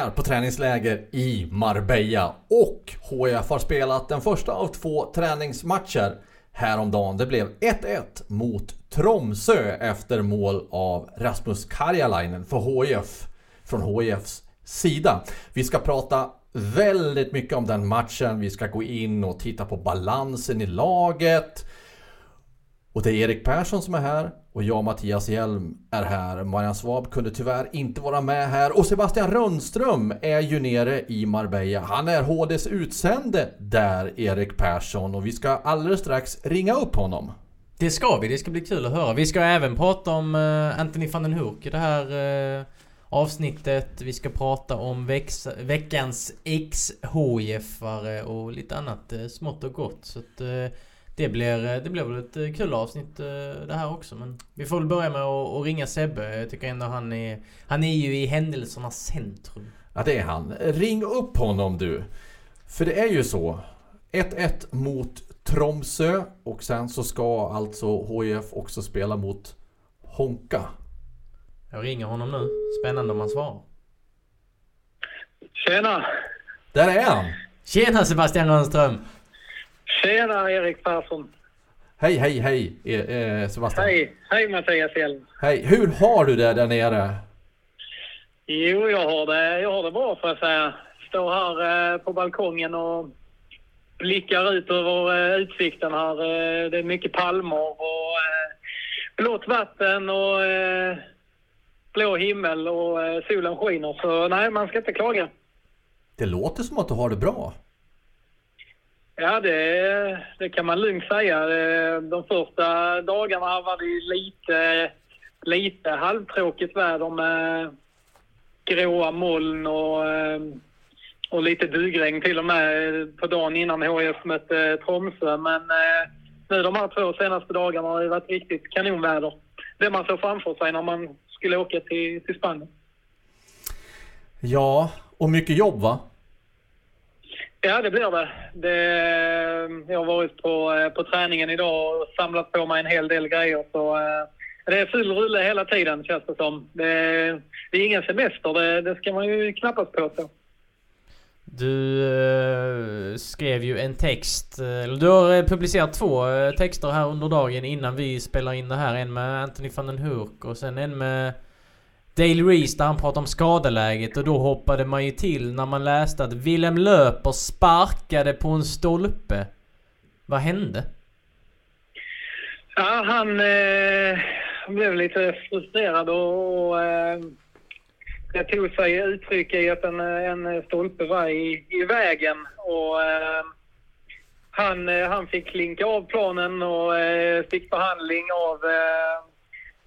Är på träningsläger i Marbella och HIF har spelat den första av två träningsmatcher häromdagen. Det blev 1-1 mot Tromsö efter mål av Rasmus Karjalainen för HIF från HIFs sida. Vi ska prata väldigt mycket om den matchen. Vi ska gå in och titta på balansen i laget. Och det är Erik Persson som är här och jag Mattias Hjelm är här. Marian Svab kunde tyvärr inte vara med här och Sebastian Rönnström är ju nere i Marbella. Han är HDs utsände där, Erik Persson, och vi ska alldeles strax ringa upp honom. Det ska vi, det ska bli kul att höra. Vi ska även prata om eh, Anthony van den Hoek i det här eh, avsnittet. Vi ska prata om vex, veckans ex-HIF-are och lite annat eh, smått och gott. Så att, det blir, eh, det blir väl ett eh, kul avsnitt eh, det här också. Men vi får väl börja med att, att ringa Sebbe. Jag tycker ändå han är... Han är ju i händelsernas centrum. Ja, det är han. Ring upp honom du. För det är ju så. 1-1 mot Tromsö och sen så ska alltså HIF också spela mot Honka. Jag ringer honom nu. Spännande om han svarar. Tjena! Där är han! Tjena Sebastian Rönnström! Tjena Erik Persson! Hej, hej, hej eh, Sebastian! Hej, hej Mattias Hjelm! Hej! Hur har du det där nere? Jo, jag har det, jag har det bra får jag säga. Står här eh, på balkongen och blickar ut över eh, utsikten här. Det är mycket palmer och blått vatten och blå himmel och solen skiner. Så nej, man ska inte klaga. Det låter som att du har det bra. Ja, det, det kan man lugnt säga. De första dagarna var det lite, lite halvtråkigt väder med gråa moln och, eh, och lite dugregn till och med på dagen innan HIF mötte Tromsö. Men eh, nu de här två senaste dagarna har det varit riktigt kanonväder. Det man såg framför sig när man skulle åka till, till Spanien. Ja, och mycket jobb va? Ja, det blir det. det. Jag har varit på, eh, på träningen idag och samlat på mig en hel del grejer. Så, eh, det är full rulle hela tiden känns det som. Det, det är ingen semester, det, det, ska man ju knappast påstå. Du eh, skrev ju en text, eh, eller du har publicerat två texter här under dagen innan vi spelar in det här. En med Anthony van den Hurk och sen en med Dale Reese där han pratade om skadeläget och då hoppade man ju till när man läste att Willem Löper sparkade på en stolpe. Vad hände? Ja, han eh, blev lite frustrerad och, och eh, det tog sig uttryck i att en, en stolpe var i, i vägen. Och, eh, han, eh, han fick klinka av planen och eh, fick behandling av eh,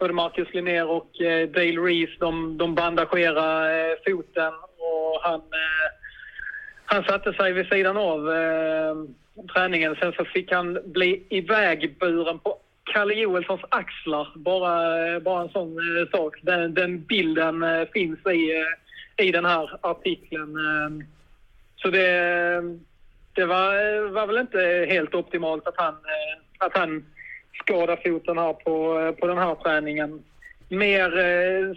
både Marcus Linnér och eh, Dale Reese, de, de bandagerade eh, foten och han, eh, han satte sig vid sidan av eh, träningen. Sen så fick han bli ivägburen på Kalle Joelssons axlar. Bara, eh, bara en sån eh, sak. Den, den bilden eh, finns i, eh, i den här artikeln. Eh. Så det, det var, var väl inte helt optimalt att han, att han skada foten här på, eh, på den här träningen. Mer, eh,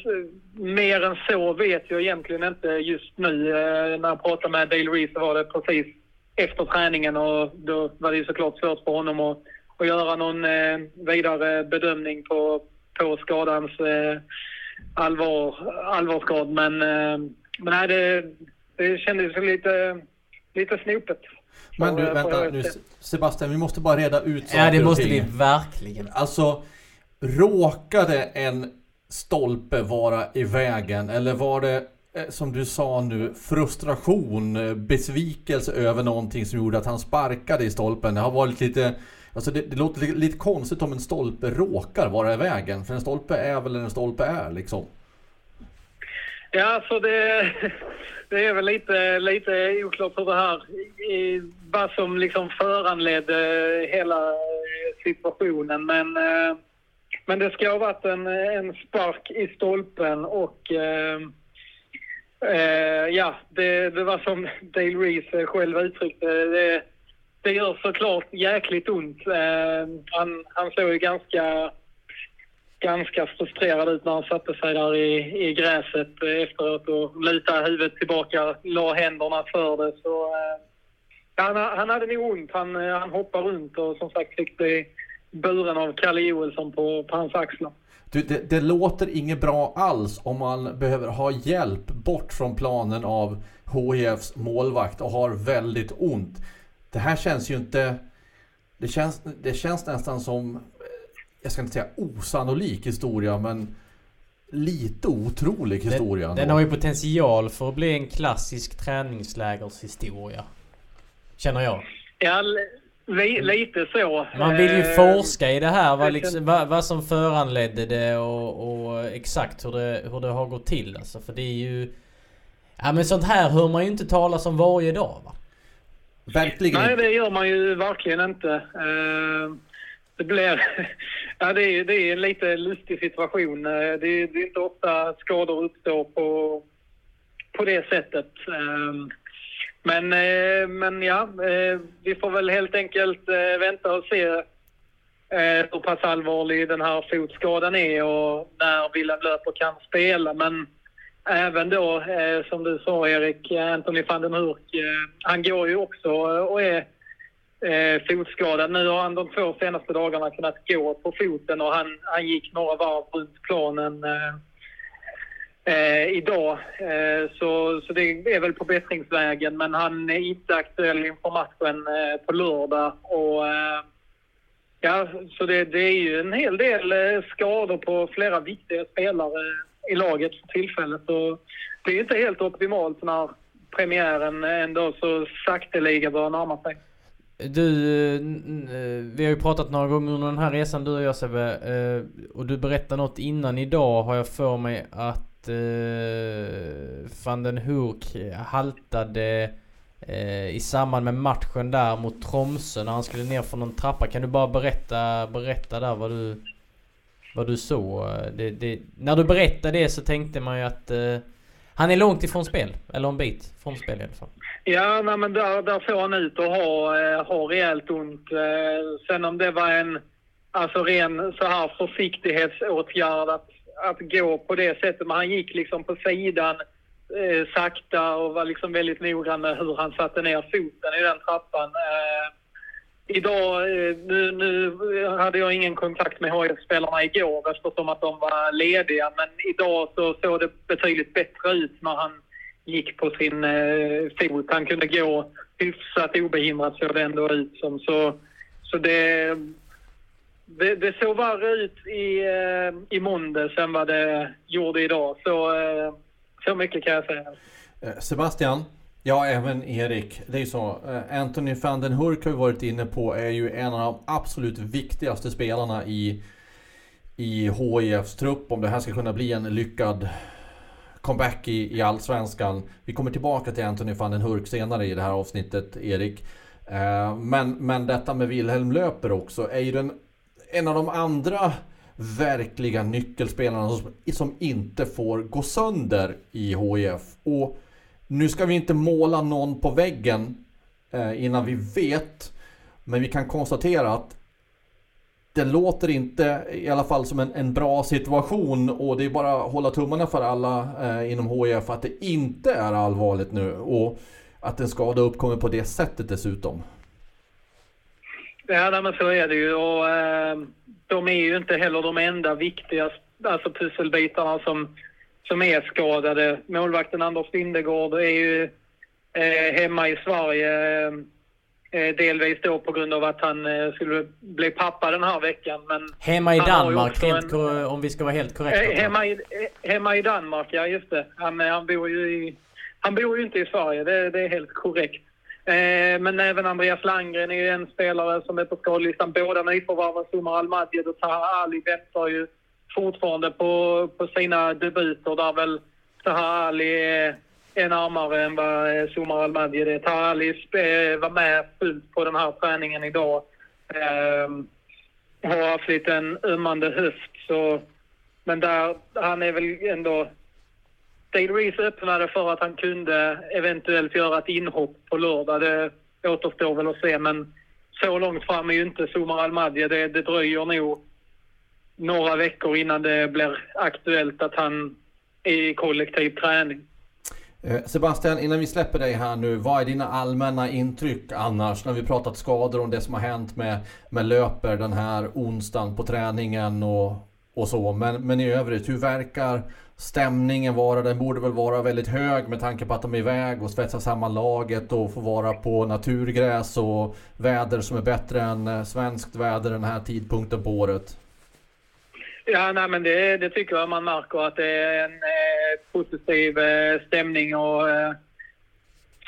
mer än så vet jag egentligen inte just nu. Eh, när jag pratade med Dale Reese så var det precis efter träningen och då var det ju såklart svårt för honom att, att göra någon eh, vidare bedömning på, på skadans eh, allvar, allvarsgrad. Men, men nej, det, det kändes lite, lite snopet. Men Så, du, vänta nu se. Sebastian, vi måste bara reda ut Ja, det saker måste vi verkligen. Alltså, råkade en stolpe vara i vägen eller var det eh, som du sa nu frustration, eh, besvikelse över någonting som gjorde att han sparkade i stolpen? Det har varit lite Alltså det, det låter lite konstigt om en stolpe råkar vara i vägen. För en stolpe är väl en stolpe är liksom. Ja, så det, det är väl lite, lite oklart hur det här, vad som liksom föranledde hela situationen. Men, eh, men det ska ha varit en, en spark i stolpen och eh, eh, ja, det, det var som Dale Reese själv uttryckte det. Det gör såklart jäkligt ont. Eh, han, han såg ju ganska ganska frustrerad ut när han satte sig där i, i gräset efteråt och lutade huvudet tillbaka, la händerna för det. Så, eh, han, han hade nog ont. Han, eh, han hoppade runt och som sagt fick bli buren av Kalle Joelsson på, på hans axlar. Du, det, det låter inget bra alls om man behöver ha hjälp bort från planen av HIFs målvakt och har väldigt ont. Det här känns ju inte... Det känns, det känns nästan som, jag ska inte säga osannolik historia, men lite otrolig historia. Den, den har ju potential för att bli en klassisk träningslägershistoria. Känner jag. Ja, li, lite så. Man vill ju Eh, forska i det här. Vad, liksom, vad, vad som föranledde det och, och exakt hur det, hur det har gått till. Alltså, för det är ju... Ja men sånt här hör man ju inte talas om varje dag va? Verkligen Nej, det gör man ju verkligen inte. Eh, det blir... Ja, det är, det är en lite lustig situation. Eh, det är, det är inte ofta skador uppstår på, på det sättet. Ehm, men, eh, men ja, eh, vi får väl helt enkelt vänta och se hur pass allvarlig den här fotskadan är och när Willem Löper kan spela. Men även då, som du sa Erik, Anthony van den Hurk, han går ju också och är eh, fotskadad. Nu har han de två senaste dagarna kunnat gå på foten och han, han gick några varv runt planen eh, eh, idag. Eh, så, så det är väl på bättringsvägen men han är inte aktuell inför matchen eh, på lördag. Och, eh, ja, så det, det är ju en hel del eh, skador på flera viktiga spelare i laget för tillfället. Så det är inte helt optimalt när premiären ändå så sakteliga börjar närma sig. Du, eh, eh, vi har ju pratat några gånger under den här resan du och jag Sebbe. Eh, och du berättade något innan idag har jag för mig att van den Hurk haltade i samband med matchen där mot Tromsö när han skulle ner från någon trappa. Kan du bara berätta, berätta där vad du, vad du såg? Det, det, när du berättade det så tänkte man ju att han är långt ifrån spel. Eller en bit från spel i alla fall. Ja, nej, men där, där såg han ut att ha, eh, ha rejält ont. Eh, sen om det var en alltså ren så här försiktighetsåtgärd att, att gå på det sättet. Men han gick liksom på sidan eh, sakta och var liksom väldigt noggrann med hur han satte ner foten i den trappan. Eh, idag, eh, nu, nu hade jag ingen kontakt med HIF-spelarna igår eftersom att de var lediga. Men idag så såg det betydligt bättre ut när han gick på sin eh, fot. Han kunde gå hyfsat obehindrat såg det ändå ut som. Så, så det, det, det såg värre ut i, eh, i måndags än vad det gjorde idag. Så, eh, så mycket kan jag säga. Eh, Sebastian, ja även Erik. Det är ju så. Eh, Anthony van den Hurk har vi varit inne på är ju en av de absolut viktigaste spelarna i, i HIFs trupp om det här ska kunna bli en lyckad comeback i, i Allsvenskan. Vi kommer tillbaka till Anthony van den Hurk senare i det här avsnittet, Erik. Eh, men, men detta med Wilhelm Löper också är ju den, en av de andra verkliga nyckelspelarna som, som inte får gå sönder i HIF. Och nu ska vi inte måla någon på väggen eh, innan vi vet. Men vi kan konstatera att det låter inte i alla fall som en, en bra situation och det är bara att hålla tummarna för alla eh, inom HIF att det inte är allvarligt nu och att en skada uppkommer på det sättet dessutom. Ja, men så är det ju. Och, eh, de är ju inte heller de enda viktiga alltså pusselbitarna som, som är skadade. Målvakten Anders Lindegård är ju eh, hemma i Sverige. Eh, Eh, delvis då på grund av att han eh, skulle bli pappa den här veckan. Men hemma i Danmark, en, om vi ska vara helt korrekta. Eh, hemma, i, hemma i Danmark, ja just det. Han, han, bor ju i, han bor ju inte i Sverige, det, det är helt korrekt. Eh, men även Andreas Landgren är ju en spelare som är på skadelistan. Båda nyförvärven, Sumar Al-Madjed och Taha Ali, väntar ju fortfarande på, på sina debuter där väl Taha Ali är är närmare än vad eh, Somar Al-Madjed är. Taha eh, var med fullt på den här träningen idag. Eh, har haft lite en ömmande höft så... Men där, han är väl ändå... Dale Reese öppnade för att han kunde eventuellt göra ett inhopp på lördag. Det återstår väl att se men så långt fram är ju inte Somar Al-Madjed. Det, det dröjer nog några veckor innan det blir aktuellt att han är i kollektiv träning. Eh, Sebastian, innan vi släpper dig här nu, vad är dina allmänna intryck annars när vi pratat skador och det som har hänt med, med löper den här onsdagen på träningen och, och så. Men, men i övrigt, hur verkar stämningen vara? Den borde väl vara väldigt hög med tanke på att de är iväg och svetsar samman laget och får vara på naturgräs och väder som är bättre än eh, svenskt väder den här tidpunkten på året. Ja, nej, men det, det tycker jag man märker att det är en eh, positiv eh, stämning och eh,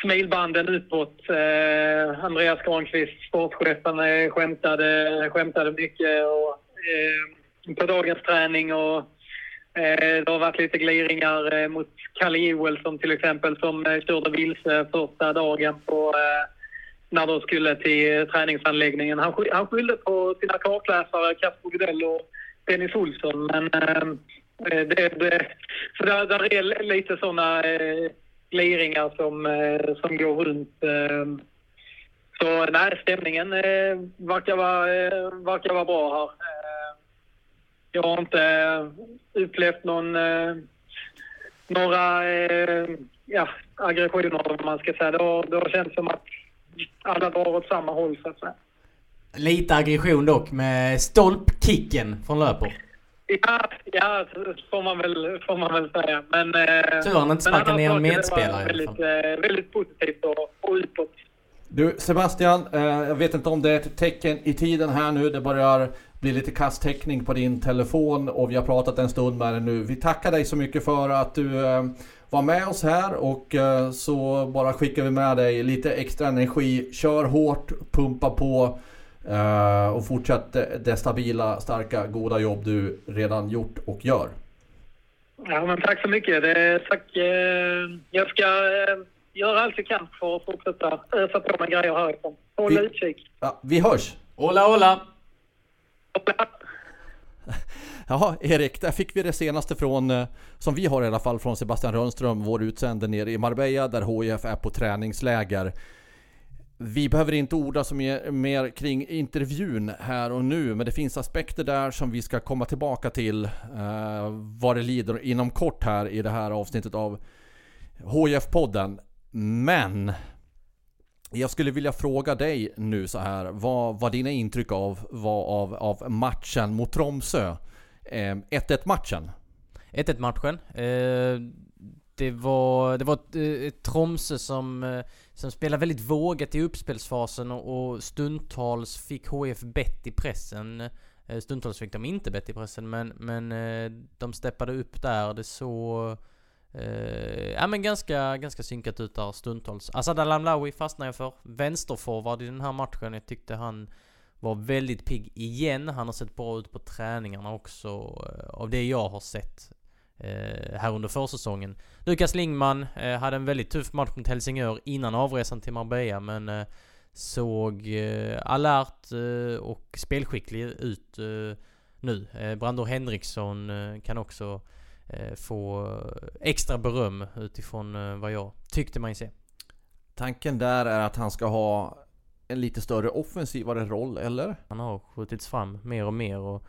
smilbanden utåt. Eh, Andreas Granqvist, sportchefen, eh, skämtade, skämtade mycket och, eh, på dagens träning. Och, eh, det har varit lite gliringar eh, mot Kalle som till exempel som eh, körde vilse första dagen på eh, när de skulle till eh, träningsanläggningen. Han, han skyllde på sina kartläsare Kasper Gudell och Dennis Olsson. Men ehm, eh, det, det, så där, där är lite sådana eh, gliringar som, eh, som går runt. Eh, så nej, stämningen eh, verkar, vara, eh, verkar vara bra här. Eh, jag har inte eh, upplevt någon, eh, några eh, ja, aggressioner, om man ska säga. Det har, det har känts som att alla drar åt samma håll, så att säga. Lite aggression dock med stolpkicken från Löper. Ja, ja får man väl, får man väl säga. Men, eh, Tur han inte sparkar ner en medspelare väldigt, eh, väldigt positivt och, och utåt. Du Sebastian, eh, jag vet inte om det är ett tecken i tiden här nu. Det börjar bli lite kasttäckning på din telefon och vi har pratat en stund med dig nu. Vi tackar dig så mycket för att du var med oss här och så bara skickar vi med dig lite extra energi. Kör hårt, pumpa på. Uh, och fortsätt det stabila, starka, goda jobb du redan gjort och gör. Ja, men tack så mycket. Det, tack. Uh, jag ska uh, göra allt jag kan för att fortsätta ösa på med grejer härifrån. Håll vi, utkik. Ja, vi hörs! Hola, hola! Jaha, Erik, där fick vi det senaste från, som vi har i alla fall, från Sebastian Rönnström, vår utsände nere i Marbella, där HIF är på träningsläger. Vi behöver inte orda så mer, mer, kring intervjun här och nu, men det finns aspekter där som vi ska komma tillbaka till eh, vad det lider inom kort här i det här avsnittet av HIF-podden. Men jag skulle vilja fråga dig nu så här, vad, vad dina intryck av, var av, av matchen mot Tromsö? 1-1 eh, matchen. 1-1 matchen. Eh, det var, det var ett, eh, ett Tromsö som eh, Sen spelade väldigt vågat i uppspelsfasen och, och stundtals fick HF bett i pressen. Eh, stundtals fick de inte bett i pressen men, men eh, de steppade upp där. Det såg... Eh, ja men ganska, ganska synkat ut där stundtals. Asad Alamlawi fastnade jag för. Vänsterforward i den här matchen. Jag tyckte han var väldigt pigg igen. Han har sett bra ut på träningarna också. Eh, av det jag har sett här under försäsongen. Lukas Lingman eh, hade en väldigt tuff match mot Helsingör innan avresan till Marbella men eh, såg eh, alert eh, och spelskicklig ut eh, nu. Eh, Brandor Henriksson eh, kan också få extra beröm utifrån vad jag tyckte man se. Tanken där är att han ska ha en lite större offensivare roll, eller? Han har skjutits fram mer och mer och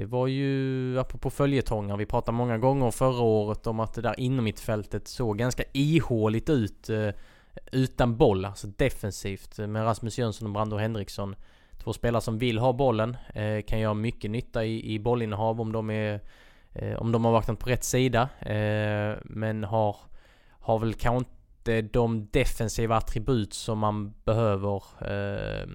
det var ju, apropå följetongar, vi pratade många gånger förra året om att det där inom mitt fältet såg ganska ihåligt ut eh, utan boll, alltså defensivt med Rasmus Jönsson och Brando Henriksson. Två spelare som vill ha bollen, eh, kan göra mycket nytta i, i bollinnehav om de är eh, om de har vaknat på rätt sida. men har, har väl kanske inte de defensiva attribut som man behöver eh,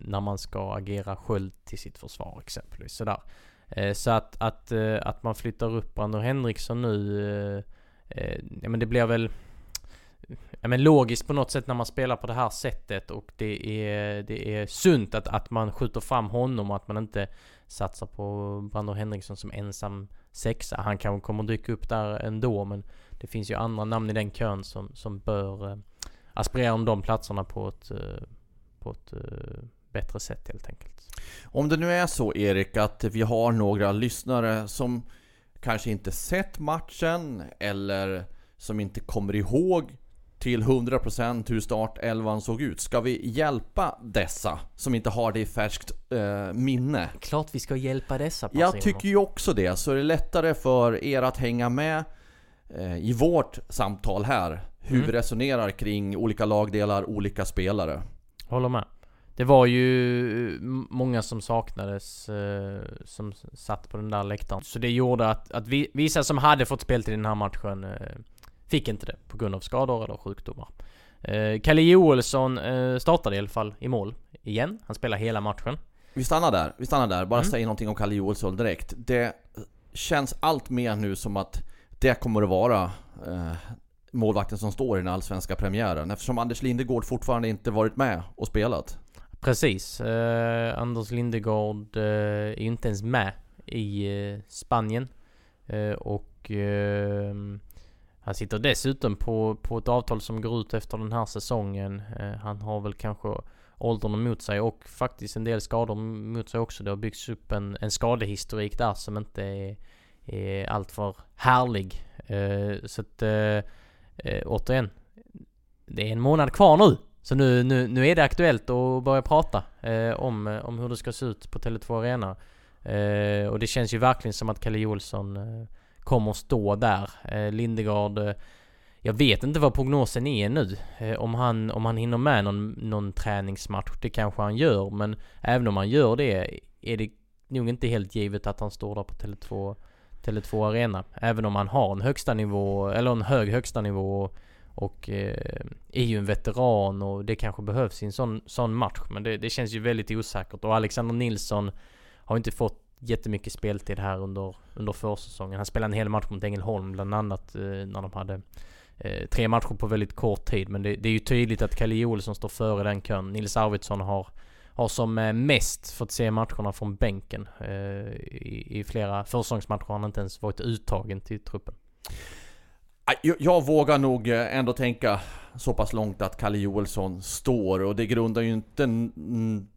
när man ska agera sköld till sitt försvar exempelvis. Sådär. Eh, så att, att, eh, att man flyttar upp Brandon Henriksson nu, eh, ja men det blir väl ja, men logiskt på något sätt när man spelar på det här sättet och det är, det är sunt att, att man skjuter fram honom och att man inte satsar på Brandon Henriksson som ensam sexa. Han kanske kommer dyka upp där ändå men det finns ju andra namn i den kön som, som bör aspirera om de platserna på ett, på ett bättre sätt helt enkelt. Om det nu är så Erik att vi har några lyssnare som kanske inte sett matchen eller som inte kommer ihåg till 100% hur startelvan såg ut. Ska vi hjälpa dessa som inte har det i färskt eh, minne? Klart vi ska hjälpa dessa. Jag tycker ju också det, så är det lättare för er att hänga med eh, i vårt samtal här. Hur mm. vi resonerar kring olika lagdelar, olika spelare. Håller med. Det var ju många som saknades eh, som satt på den där läktaren. Så det gjorde att, att vi, vissa som hade fått spel till den här matchen eh, fick inte det på grund av skador eller sjukdomar. Eh, Kalle Joelsson eh, startade i alla fall i mål igen. Han spelar hela matchen. Vi stannar där, vi stannar där. Bara mm. säg någonting om Kalle Joelsson direkt. Det känns allt mer nu som att det kommer att vara eh, målvakten som står i den allsvenska premiären. Eftersom Anders Lindegård fortfarande inte varit med och spelat. Precis. Eh, Anders Lindegård eh, är inte ens med i eh, Spanien. Eh, och ehm, han sitter dessutom på, på ett avtal som går ut efter den här säsongen. Eh, han har väl kanske åldern emot sig och faktiskt en del skador mot sig också. Det har byggts upp en, en skadehistorik där som inte är, är alltför härlig. Eh, så att eh, eh, återigen, det är en månad kvar nu. Så nu, nu, nu är det aktuellt att börja prata eh, om, om hur det ska se ut på Tele2 Arena. Eh, och det känns ju verkligen som att Kalle Olsson eh, kommer stå där. Eh, Lindegard, eh, jag vet inte vad prognosen är nu. Eh, om, han, om han hinner med någon, någon träningsmatch, det kanske han gör. Men även om han gör det, är det nog inte helt givet att han står där på Tele2, Tele2 Arena. Även om han har en högsta nivå, eller en hög högsta nivå och eh, är ju en veteran och det kanske behövs i en sån, sån match. Men det, det känns ju väldigt osäkert. Och Alexander Nilsson har inte fått jättemycket speltid här under, under försäsongen. Han spelade en hel match mot Ängelholm bland annat eh, när de hade eh, tre matcher på väldigt kort tid. Men det, det är ju tydligt att Kalle Olsson står före den kön. Nils Arvidsson har, har som eh, mest fått se matcherna från bänken. Eh, i, I flera försäsongsmatcher har han inte ens varit uttagen till truppen. Jag, jag vågar nog eh, ändå tänka så pass långt att Kalle Joelsson står och det grundar ju inte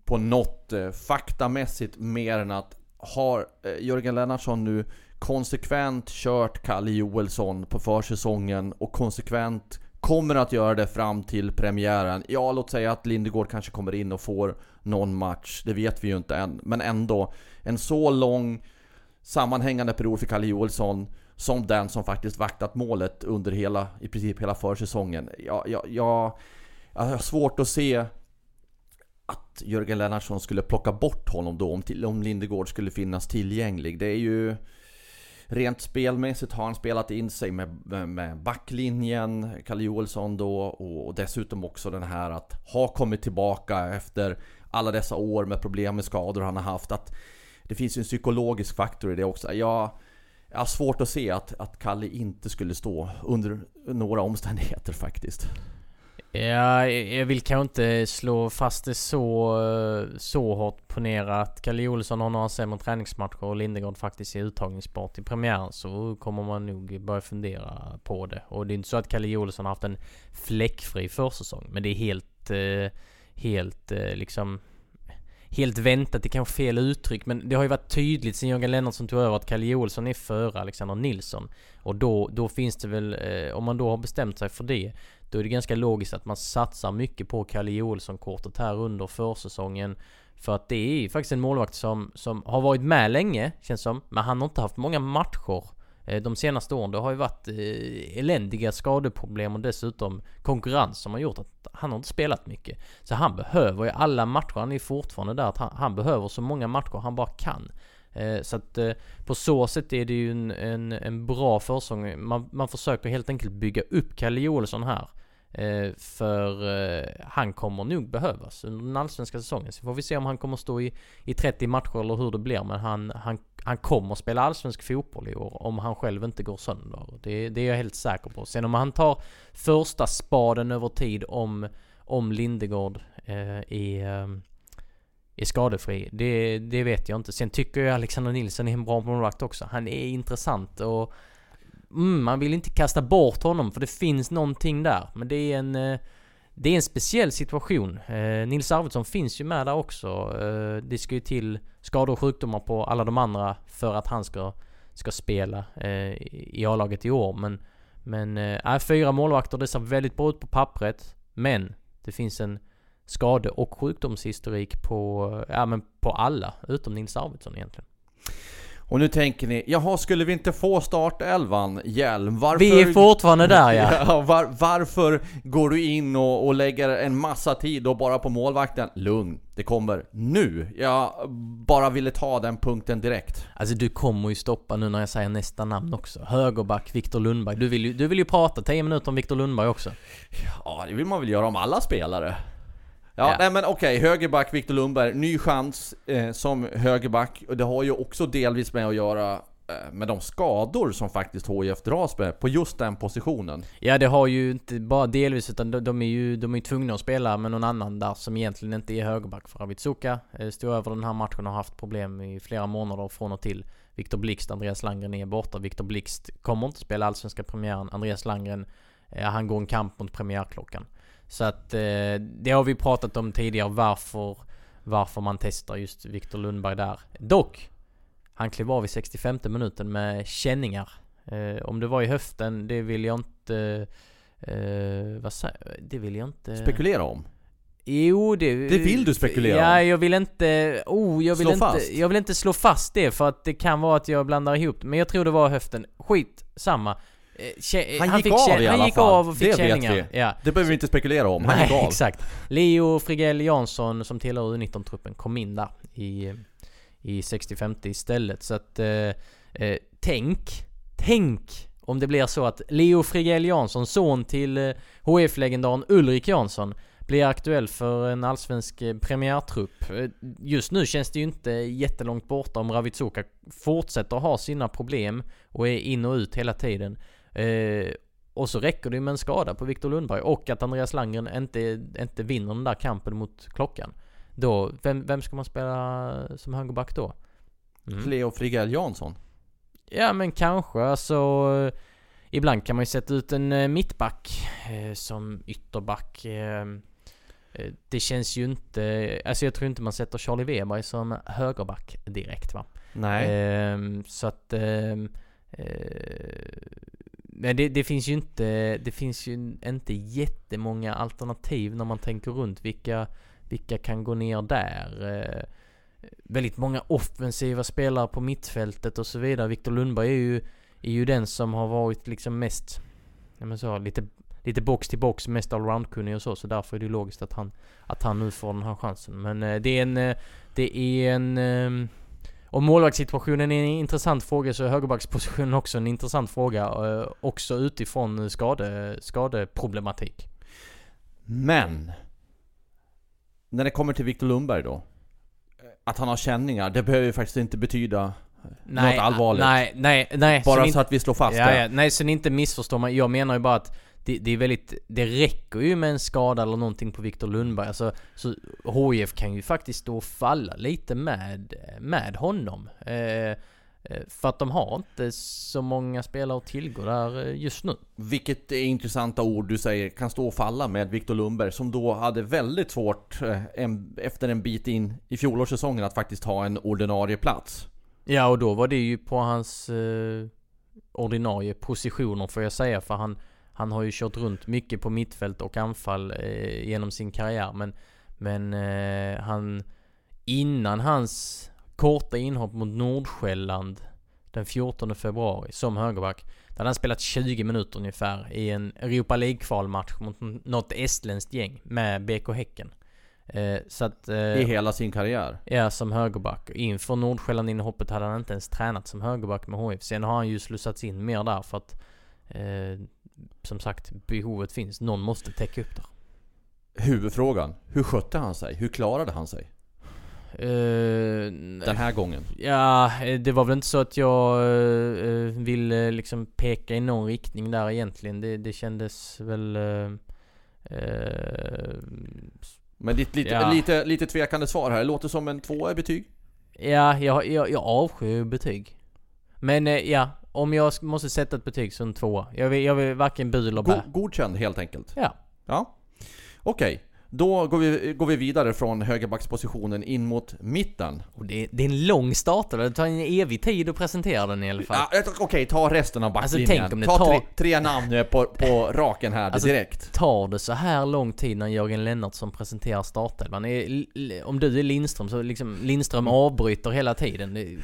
på något eh, faktamässigt mer än att har eh, Jörgen Lennartsson nu konsekvent kört Kalle Joelsson på försäsongen och konsekvent kommer att göra det fram till premiären. Ja, låt säga att Lindegård kanske kommer in och får någon match. Det vet vi ju inte än. Men ändå, en så lång sammanhängande period för Kalle Joelsson som den som faktiskt vaktat målet under hela, i princip hela försäsongen. Jag, jag, jag, jag har svårt att se att Jörgen Lennartsson skulle plocka bort honom då om, om Lindegård skulle finnas tillgänglig. Det är ju... Rent spelmässigt har han spelat in sig med, med backlinjen, Kalle Joelsson då och, och dessutom också den här att ha kommit tillbaka efter alla dessa år med problem med skador han har haft. Att det finns ju en psykologisk faktor i det också. Jag, jag har svårt att se att, att Kalle inte skulle stå under några omständigheter faktiskt. Ja, jag vill kanske inte slå fast det så, så hårt Ponera att Kalle Olsson har några sämre träningsmatcher och Lindegård faktiskt är uttagningsbar till premiären så kommer man nog börja fundera på det. Och det är inte så att Kalle Olsson har haft en fläckfri försäsong men det är helt, eh, helt eh, liksom helt väntat, det är kanske fel uttryck, men det har ju varit tydligt sen Jörgen Lennartsson tog över att Kalle Olsson är före Alexander Nilsson. Och då, då finns det väl, eh, om man då har bestämt sig för det, då är det ganska logiskt att man satsar mycket på Kalle Olsson-kortet här under försäsongen. För att det är faktiskt en målvakt som, som har varit med länge, känns som. Men han har inte haft många matcher eh, Eh, de senaste åren. Det har ju varit eh, eländiga skadeproblem och dessutom konkurrens som har gjort att han har inte spelat mycket. Så han behöver ju alla matcher. Han är fortfarande där att han, han behöver så många matcher han bara kan. Eh, så att på så sätt är det ju en, en, en bra försång. Man, man försöker helt enkelt bygga upp Kalle Olsson här. Eh, för eh, han kommer nog behövas under den allsvenska säsongen. Så får vi se om han kommer stå i, i 30 matcher eller hur det blir. Men han, han, han kommer spela allsvensk fotboll i år om han själv inte går sönder. Det, det är jag helt säker på. Sen om han tar första spaden över tid om, om Lindegård eh, i, eh, är skadefri. Det, det vet jag inte. Sen tycker jag Alexander Nilsson är en bra målvakt också. Han är intressant och mm, man vill inte kasta bort honom för det finns någonting där. Men det är en, eh, det är en speciell situation. Eh, Nils Arvidsson finns ju med där också. Eh, det ska ju till skador och sjukdomar på alla de andra för att han ska, ska spela i A-laget i år. Men, men äh, fyra målvakter, det ser väldigt bra ut på pappret. Men det finns en skade och sjukdomshistorik på, ja men på alla utom Nils Arvidsson egentligen. Och nu tänker ni, jaha skulle vi inte få startelvan Hjelm? Varför... Vi är fortfarande där ja! ja var, varför går du in och, och lägger en massa tid och bara på målvakten? Lugn, det kommer nu! Jag bara ville ta den punkten direkt. Alltså du kommer ju stoppa nu när jag säger nästa namn också. Högerback Viktor Lundberg. Du vill ju, du vill ju prata 10 minuter om Viktor Lundberg också. Ja, det vill man väl göra om alla spelare. Ja, ja. nej men okej, okay. högerback Viktor Lundberg, ny chans eh, som högerback. Och det har ju också delvis med att göra eh, med de skador som faktiskt HIF dras med på just den positionen. Ja, det har ju inte bara delvis utan de, de är ju de är tvungna att spela med någon annan där som egentligen inte är högerback. För Avitsuka eh, stod över den här matchen och har haft problem i flera månader från och till. Viktor Blixt, Andreas Landgren är borta. Viktor Blixt kommer inte spela allsvenska premiären. Andreas Landgren, eh, han går en kamp mot premiärklockan. Så att eh, det har vi pratat om tidigare varför, varför man testar just Viktor Lundberg där. Dock, han klev av i 65 minuten med känningar. Eh, om det var i höften, det vill jag inte... Eh, vad säger Det vill jag inte... Spekulera om? Jo, det... Det vill du spekulera Ja, jag vill inte... Oh, jag vill slå inte... Fast. Jag vill inte slå fast det för att det kan vara att jag blandar ihop Men jag tror det var höften. Skit samma. Eh, han, han, gick av i alla Han gick fall. av och fick det känningar. vet vi. Ja. Det behöver vi inte spekulera om. Han Nej, gick av. exakt. Leo Frigell Jansson som tillhör U19-truppen kom in där i, i 65 istället. Så att, eh, eh, tänk, tänk om det blir så att Leo Frigell Jansson, son till eh, HF-legendaren Ulrik Jansson, blir aktuell för en allsvensk eh, premiärtrupp. Eh, just nu känns det ju inte jättelångt borta om Ravitsuka fortsätter ha sina problem och är in och ut hela tiden. Eh, och så räcker det med en skada på Viktor Lundberg och att Andreas Landgren inte, inte vinner den där kampen mot klockan. Då, vem, vem ska man spela som högerback då? Mm. Leo Frigell Jansson? Ja men kanske, alltså Ibland kan man ju sätta ut en eh, mittback eh, som ytterback. Eh, eh, det känns ju inte... Alltså jag tror inte man sätter Charlie Weber som högerback direkt va? Nej. Ehm, så att... Men det, det, finns ju inte, det finns ju inte jättemånga alternativ när man tänker runt vilka, vilka kan gå ner där. Eh, väldigt många offensiva spelare på mittfältet och så vidare. Viktor Lundberg är ju, är ju den som har varit liksom mest, jag men så, lite, lite box till box, mest allroundkunnig och så. Så därför är det logiskt att han, att han nu får den här chansen. Men eh, det är en, eh, det är en eh, och målvaktssituationen är en intressant fråga så är högerbackspositionen också en intressant fråga. Eh, också utifrån skade, skadeproblematik. Men! När det kommer till Viktor Lundberg då. Att han har känningar, det behöver ju faktiskt inte betyda nej, något allvarligt. Nej, nej, nej. Bara så, så att vi slår fast ja, det. Ja, nej, så ni inte missförstår mig. Jag menar ju bara att det, det, är väldigt, det räcker ju med en skada eller någonting på Viktor Lundberg. Alltså, så HIF kan ju faktiskt och falla lite med, med honom. Eh, för att de har inte så många spelare att tillgå där just nu. Vilket är intressanta ord du säger, kan stå och falla med Viktor Lundberg som då hade väldigt svårt en, efter en bit in i fjolårssäsongen att faktiskt ha en ordinarie plats. Ja och då var det ju på hans eh, ordinarie positioner får jag säga för han han har ju kört runt mycket på mittfält och anfall eh, genom sin karriär men Men eh, han Innan hans korta inhopp mot Nordsjälland Den 14 februari som högerback Där hade han spelat 20 minuter ungefär i en Europa League-kvalmatch mot något estländskt gäng med BK Häcken eh, Så att... Eh, I hela sin karriär? Ja, som högerback. Inför Nordsjälland-inhoppet hade han inte ens tränat som högerback med HIF. Sen har han ju slussats in mer där för att eh, som sagt, behovet finns. Någon måste täcka upp där. Huvudfrågan. Hur skötte han sig? Hur klarade han sig? Uh, Den här gången? Ja, eh, det var väl inte så att jag uh, ville liksom peka i någon riktning där egentligen. Det, det kändes väl... Uh, Men lite, lite, ja. lite, lite tvekande svar här. Det låter som en tvåa i betyg? Ja, jag, jag, jag avskyr betyg. Men ja, om jag måste sätta ett betyg så en tvåa. Jag vill, jag vill varken bu eller bä. godkänd helt enkelt? Ja. Ja. Okej. Okay. Då går vi, går vi vidare från högerbackspositionen in mot mitten. Och det, det är en lång startare, det tar en evig tid att presentera den i alla fall. Ja, Okej, okay, ta resten av backlinjen. Alltså, tänk om det ta tar... tre, tre namn på, på raken här alltså, direkt. Tar det så här lång tid när Jörgen Lennartsson presenterar startelvan? Om du är Lindström så liksom Lindström avbryter hela tiden.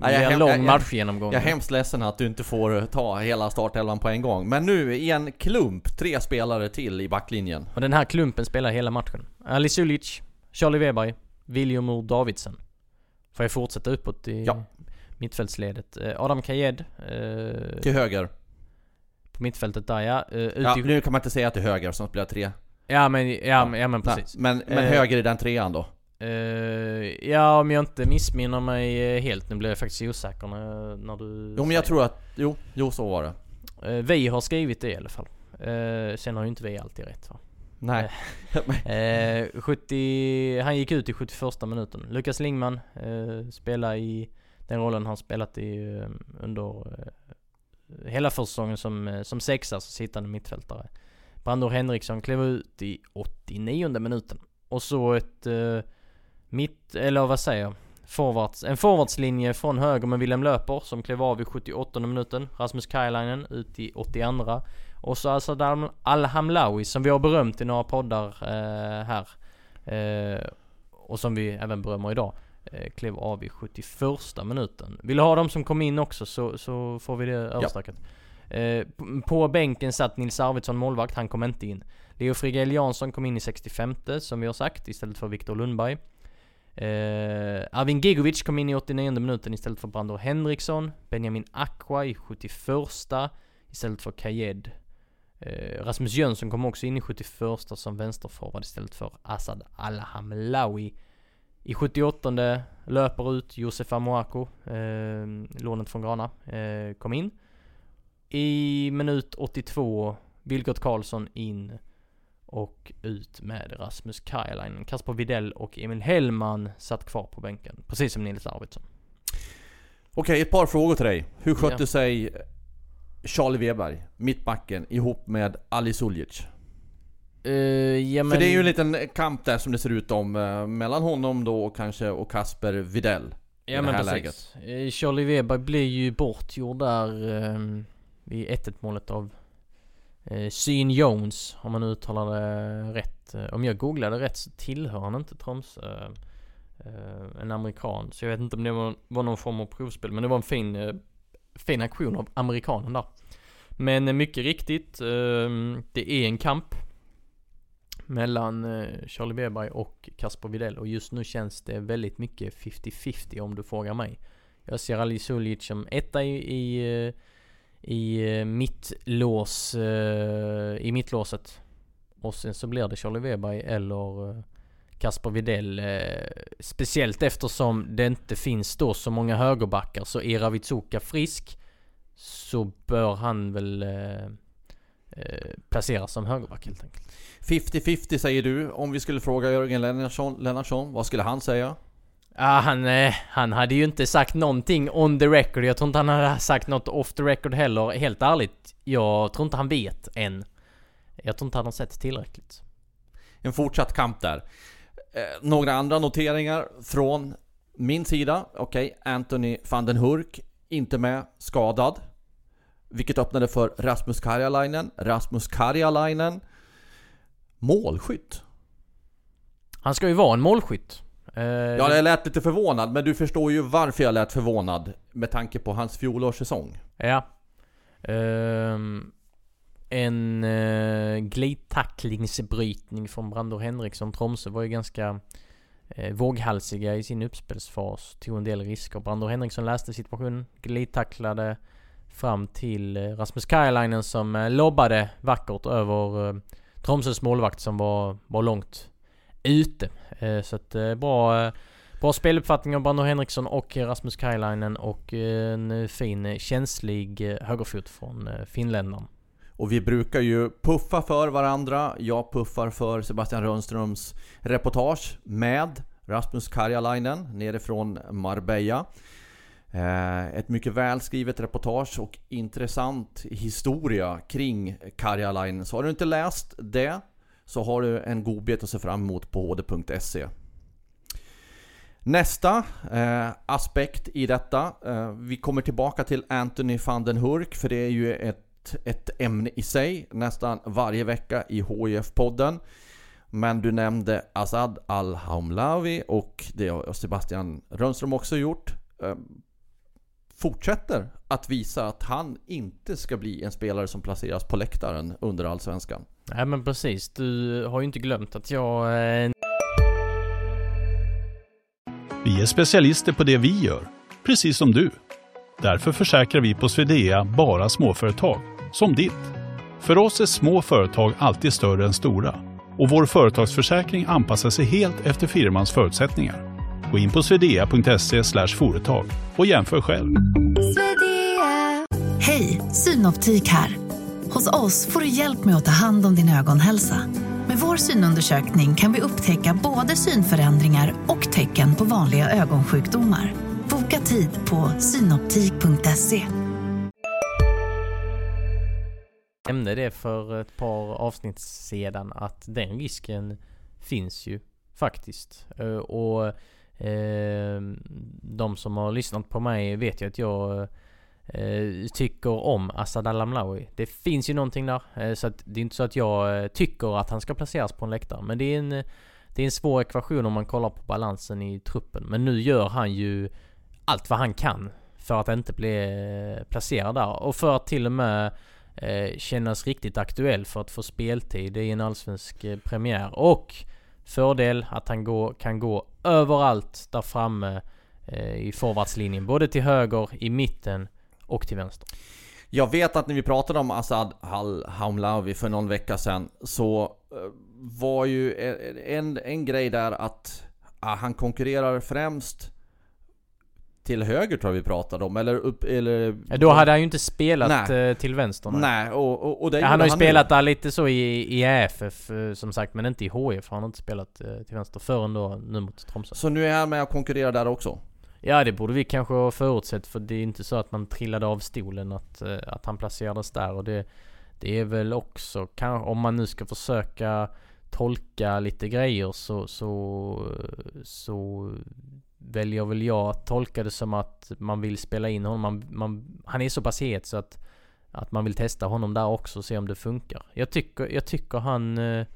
Det, det är en lång matchgenomgång. Jag är hemskt ledsen att du inte får ta hela startelvan på en gång. Men nu i en klump, tre spelare till i backlinjen. Och den här klumpen spelar hela matchen. Ali Sulic, Charlie Weberg, Viljomur Davidsen. Får jag fortsätta uppåt i ja. mittfältsledet? Eh, Adam Kajed. Eh, till höger. På mittfältet där ja. Eh, ja, nu kan man inte säga till höger som spelar tre. Ja men, ja, ja. ja men precis. Nej, men, men höger i den trean då? Uh, ja, om jag inte missminner mig helt. Nu blir jag faktiskt osäker när, när du... Jo, men jag tror att... Jo, jo så var det. Uh, vi har skrivit det i alla fall. Uh, sen har ju inte vi alltid rätt va? Nej. uh, 70, han gick ut i 71 minuten. Lukas Lingman uh, spelar i den rollen han spelat i under hela försäsongen som, som sexa, så sittande mittfältare. Brandor Henriksson klev ut i 89 minuten. Och så ett mitt, eller vad säger jag? Forwards, en forwardslinje från höger med Willem Löper som klev av i 78 minuten. Rasmus Kajlainen ut i 82. Och så Asad Al-Hamlawi som vi har berömt i några poddar eh, här. Eh, och som vi även berömmer idag. Eh, klev av i 71 minuten. Vill du ha dem som kom in också så, så får vi det överstökat. Ja. Eh, på bänken satt Nils Arvidsson målvakt, han kom inte in. Leo Frigel Jansson kom in i 65 som vi har sagt istället för Viktor Lundberg. Eh, Arvin Gigovic kom in i 89 minuten istället för Brandor Henriksson. Benjamin Aqua i 71 istället för Kayed. Eh, Rasmus Jönsson kom också in i 71 som vänsterforward istället för Asad Alhamlawi. I 78 löper ut Josef Amoako, eh, lånet från Grana, eh, kom in. I minut 82 Vilgot Karlsson in och ut med Rasmus Kajalainen. Kasper Videll och Emil Hellman satt kvar på bänken. Precis som Nils Arvidsson. Okej, ett par frågor till dig. Hur skötte ja. sig Charlie Weberg, mittbacken, ihop med Ali Suljic? Uh, ja, men... För det är ju en liten kamp där som det ser ut om uh, mellan honom då och kanske och Kasper Videll. Ja men precis. Läget. Uh, Charlie Weberg blir ju bortgjord där uh, vid 1-1 målet av eh, Syn Jones, om man uttalar det rätt. Eh, om jag googlade rätt så tillhör han inte Tromsö. Eh, en amerikan. Så jag vet inte om det var, någon form av provspel. Men det var en fin, eh, fin aktion av amerikanen där. Men eh, mycket riktigt, eh, det är en kamp. Mellan Charlie Weberg och Kasper Videll. Och just nu känns det väldigt mycket 50-50 om du frågar mig. Jag ser Ali Sulic som etta i, i i eh, mittlås, eh, i mittlåset. Och sen så blir det Charlie Weberg eller eh, Kasper Videll. Speciellt eftersom det inte finns då så många högerbackar. Så är Ravitsuka frisk så bör han väl placeras som högerback helt enkelt. 50-50 säger du. Om vi skulle fråga Jörgen Lennartsson, Lennartsson vad skulle han säga? Ja, han, eh, han hade ju inte sagt någonting on the record. Jag tror inte han hade sagt något off the record heller. Helt ärligt, jag tror inte han vet än. Jag tror inte han har sett tillräckligt. En fortsatt kamp där. Eh, några andra noteringar från min sida. Okej, okay, Anthony van den Hurk, inte med, skadad. Vilket öppnade för Rasmus Karjalainen. Rasmus Karjalainen, målskytt. Han ska ju vara en målskytt. Uh, ja, jag lät lite förvånad, men du förstår ju varför jag lät förvånad. Med tanke på hans fjolårssäsong. Ja. Uh, en uh, glidtacklingsbrytning från Brandor Henriksson. Tromsö var ju ganska uh, våghalsiga i sin uppspelsfas. Tog en del risker. Brandor Henriksson läste situationen, glidtacklade Fram till eh, Rasmus Kajalainen som eh, lobbade vackert över eh, Tromsös målvakt som var, var långt ute. Eh, så att eh, bra, eh, bra speluppfattning av Brando Henriksson och Rasmus Kajalainen och en fin känslig högerfot från finländaren. Och vi brukar ju puffa för varandra. Jag puffar för Sebastian Rönnströms reportage med Rasmus Karjalainen nerifrån Marbella. Ett mycket välskrivet reportage och intressant historia kring Karjalainen. Så har du inte läst det så har du en godbit att se fram emot på hd.se. Nästa eh, aspekt i detta. Eh, vi kommer tillbaka till Anthony van den Hurk för det är ju ett, ett ämne i sig nästan varje vecka i HIF-podden. Men du nämnde Asad Al-Hamlawi och det har Sebastian Rönnström också gjort. Eh, Fortsätter att visa att han inte ska bli en spelare som placeras på läktaren under Allsvenskan. Nej men precis, du har ju inte glömt att jag... Eh... Vi är specialister på det vi gör, precis som du. Därför försäkrar vi på Swedea bara småföretag, som ditt. För oss är små företag alltid större än stora och vår företagsförsäkring anpassar sig helt efter firmans förutsättningar. Gå in på swedea.se företag och jämför själv. Hej, Synoptik här. Hos oss får du hjälp med att ta hand om din ögonhälsa. Med vår synundersökning kan vi upptäcka både synförändringar och tecken på vanliga ögonsjukdomar. Boka tid på synoptik.se. Jag nämnde det för ett par avsnitt sedan att den risken finns ju faktiskt. Eh, Och eh, de som har lyssnat på mig vet ju att jag eh, tycker om Asad Al-Amlawi. Det finns ju någonting där. Eh, så att det är inte så att jag eh, tycker att han ska placeras på en läktare. Men det är en, det är en svår ekvation om man kollar på balansen i truppen. Men nu gör han ju allt vad han kan för att inte bli eh, placerad där. Och för att till och med eh, kännas riktigt aktuell för att få speltid i en allsvensk premiär. Och fördel att han går, kan gå överallt där framme eh, i forwardslinjen. Både till höger, i mitten och till vänster. Jag vet att när vi pratade om Asad Hamlawi för någon vecka sedan så eh, var ju en, en grej där att ah, han konkurrerar främst till höger tror jag vi pratade om, eller upp, eller... Ja, Då hade han ju inte spelat Nej. eh, till vänster. nej. Nej, och, och, och Ja, han har ju spelat nu. där lite så i, i AFF eh, som sagt, men inte i HIF. Han har inte spelat eh, till vänster förrän då nu mot Tromsö. Så nu är han med och konkurrerar där också. Ja, det borde vi kanske ha förutsett för det är inte så att man trillade av stolen att, att han placerades där och det, det är väl också kan, om man nu ska försöka tolka lite grejer så, så, så väljer väl jag att tolka det som att man vill spela in honom. Man, man, han är så pass het så att, att man vill testa honom där också och se om det funkar. Jag tycker, jag tycker han eh,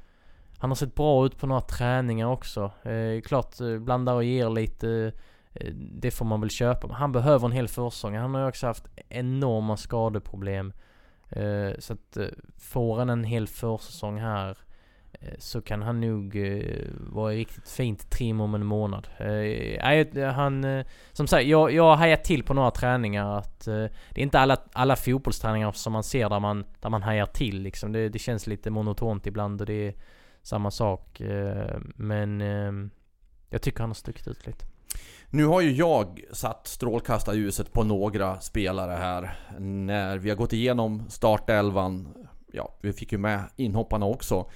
han har sett bra ut på några träningar också. Eh, klart eh, blandar och ger lite Eh, Det får man väl köpa. Men han behöver en hel försäsong. Han har ju också haft enorma skadeproblem. Eh, Så att eh, får han en hel försäsong här eh, Eh, så kan han nog eh, vara i riktigt fint trim om en månad. Eh, han, som sagt, jag, jag har hajat till på några träningar att det är inte alla, alla fotbollsträningar som man ser där man, där man hajar till liksom. Det, det känns lite monotont ibland och det är samma sak. Men jag tycker han har stuckit ut lite. Nu har ju jag satt strålkastarljuset på några spelare här när vi har gått igenom startelvan. Ja, vi fick ju med inhopparna också.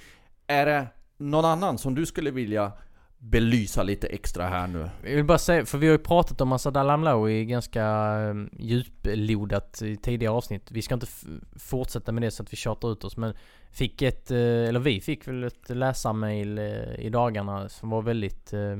Är det någon annan som du skulle vilja belysa lite extra här nu? Jag vill bara säga, för vi har ju pratat om Asad Alamlawi ganska ehm, djuplodat i tidigare avsnitt. Vi ska inte fortsätta med det så att vi tjatar ut oss men fick ett, eh, eller vi fick väl ett läsarmail eh, i dagarna som var väldigt eh,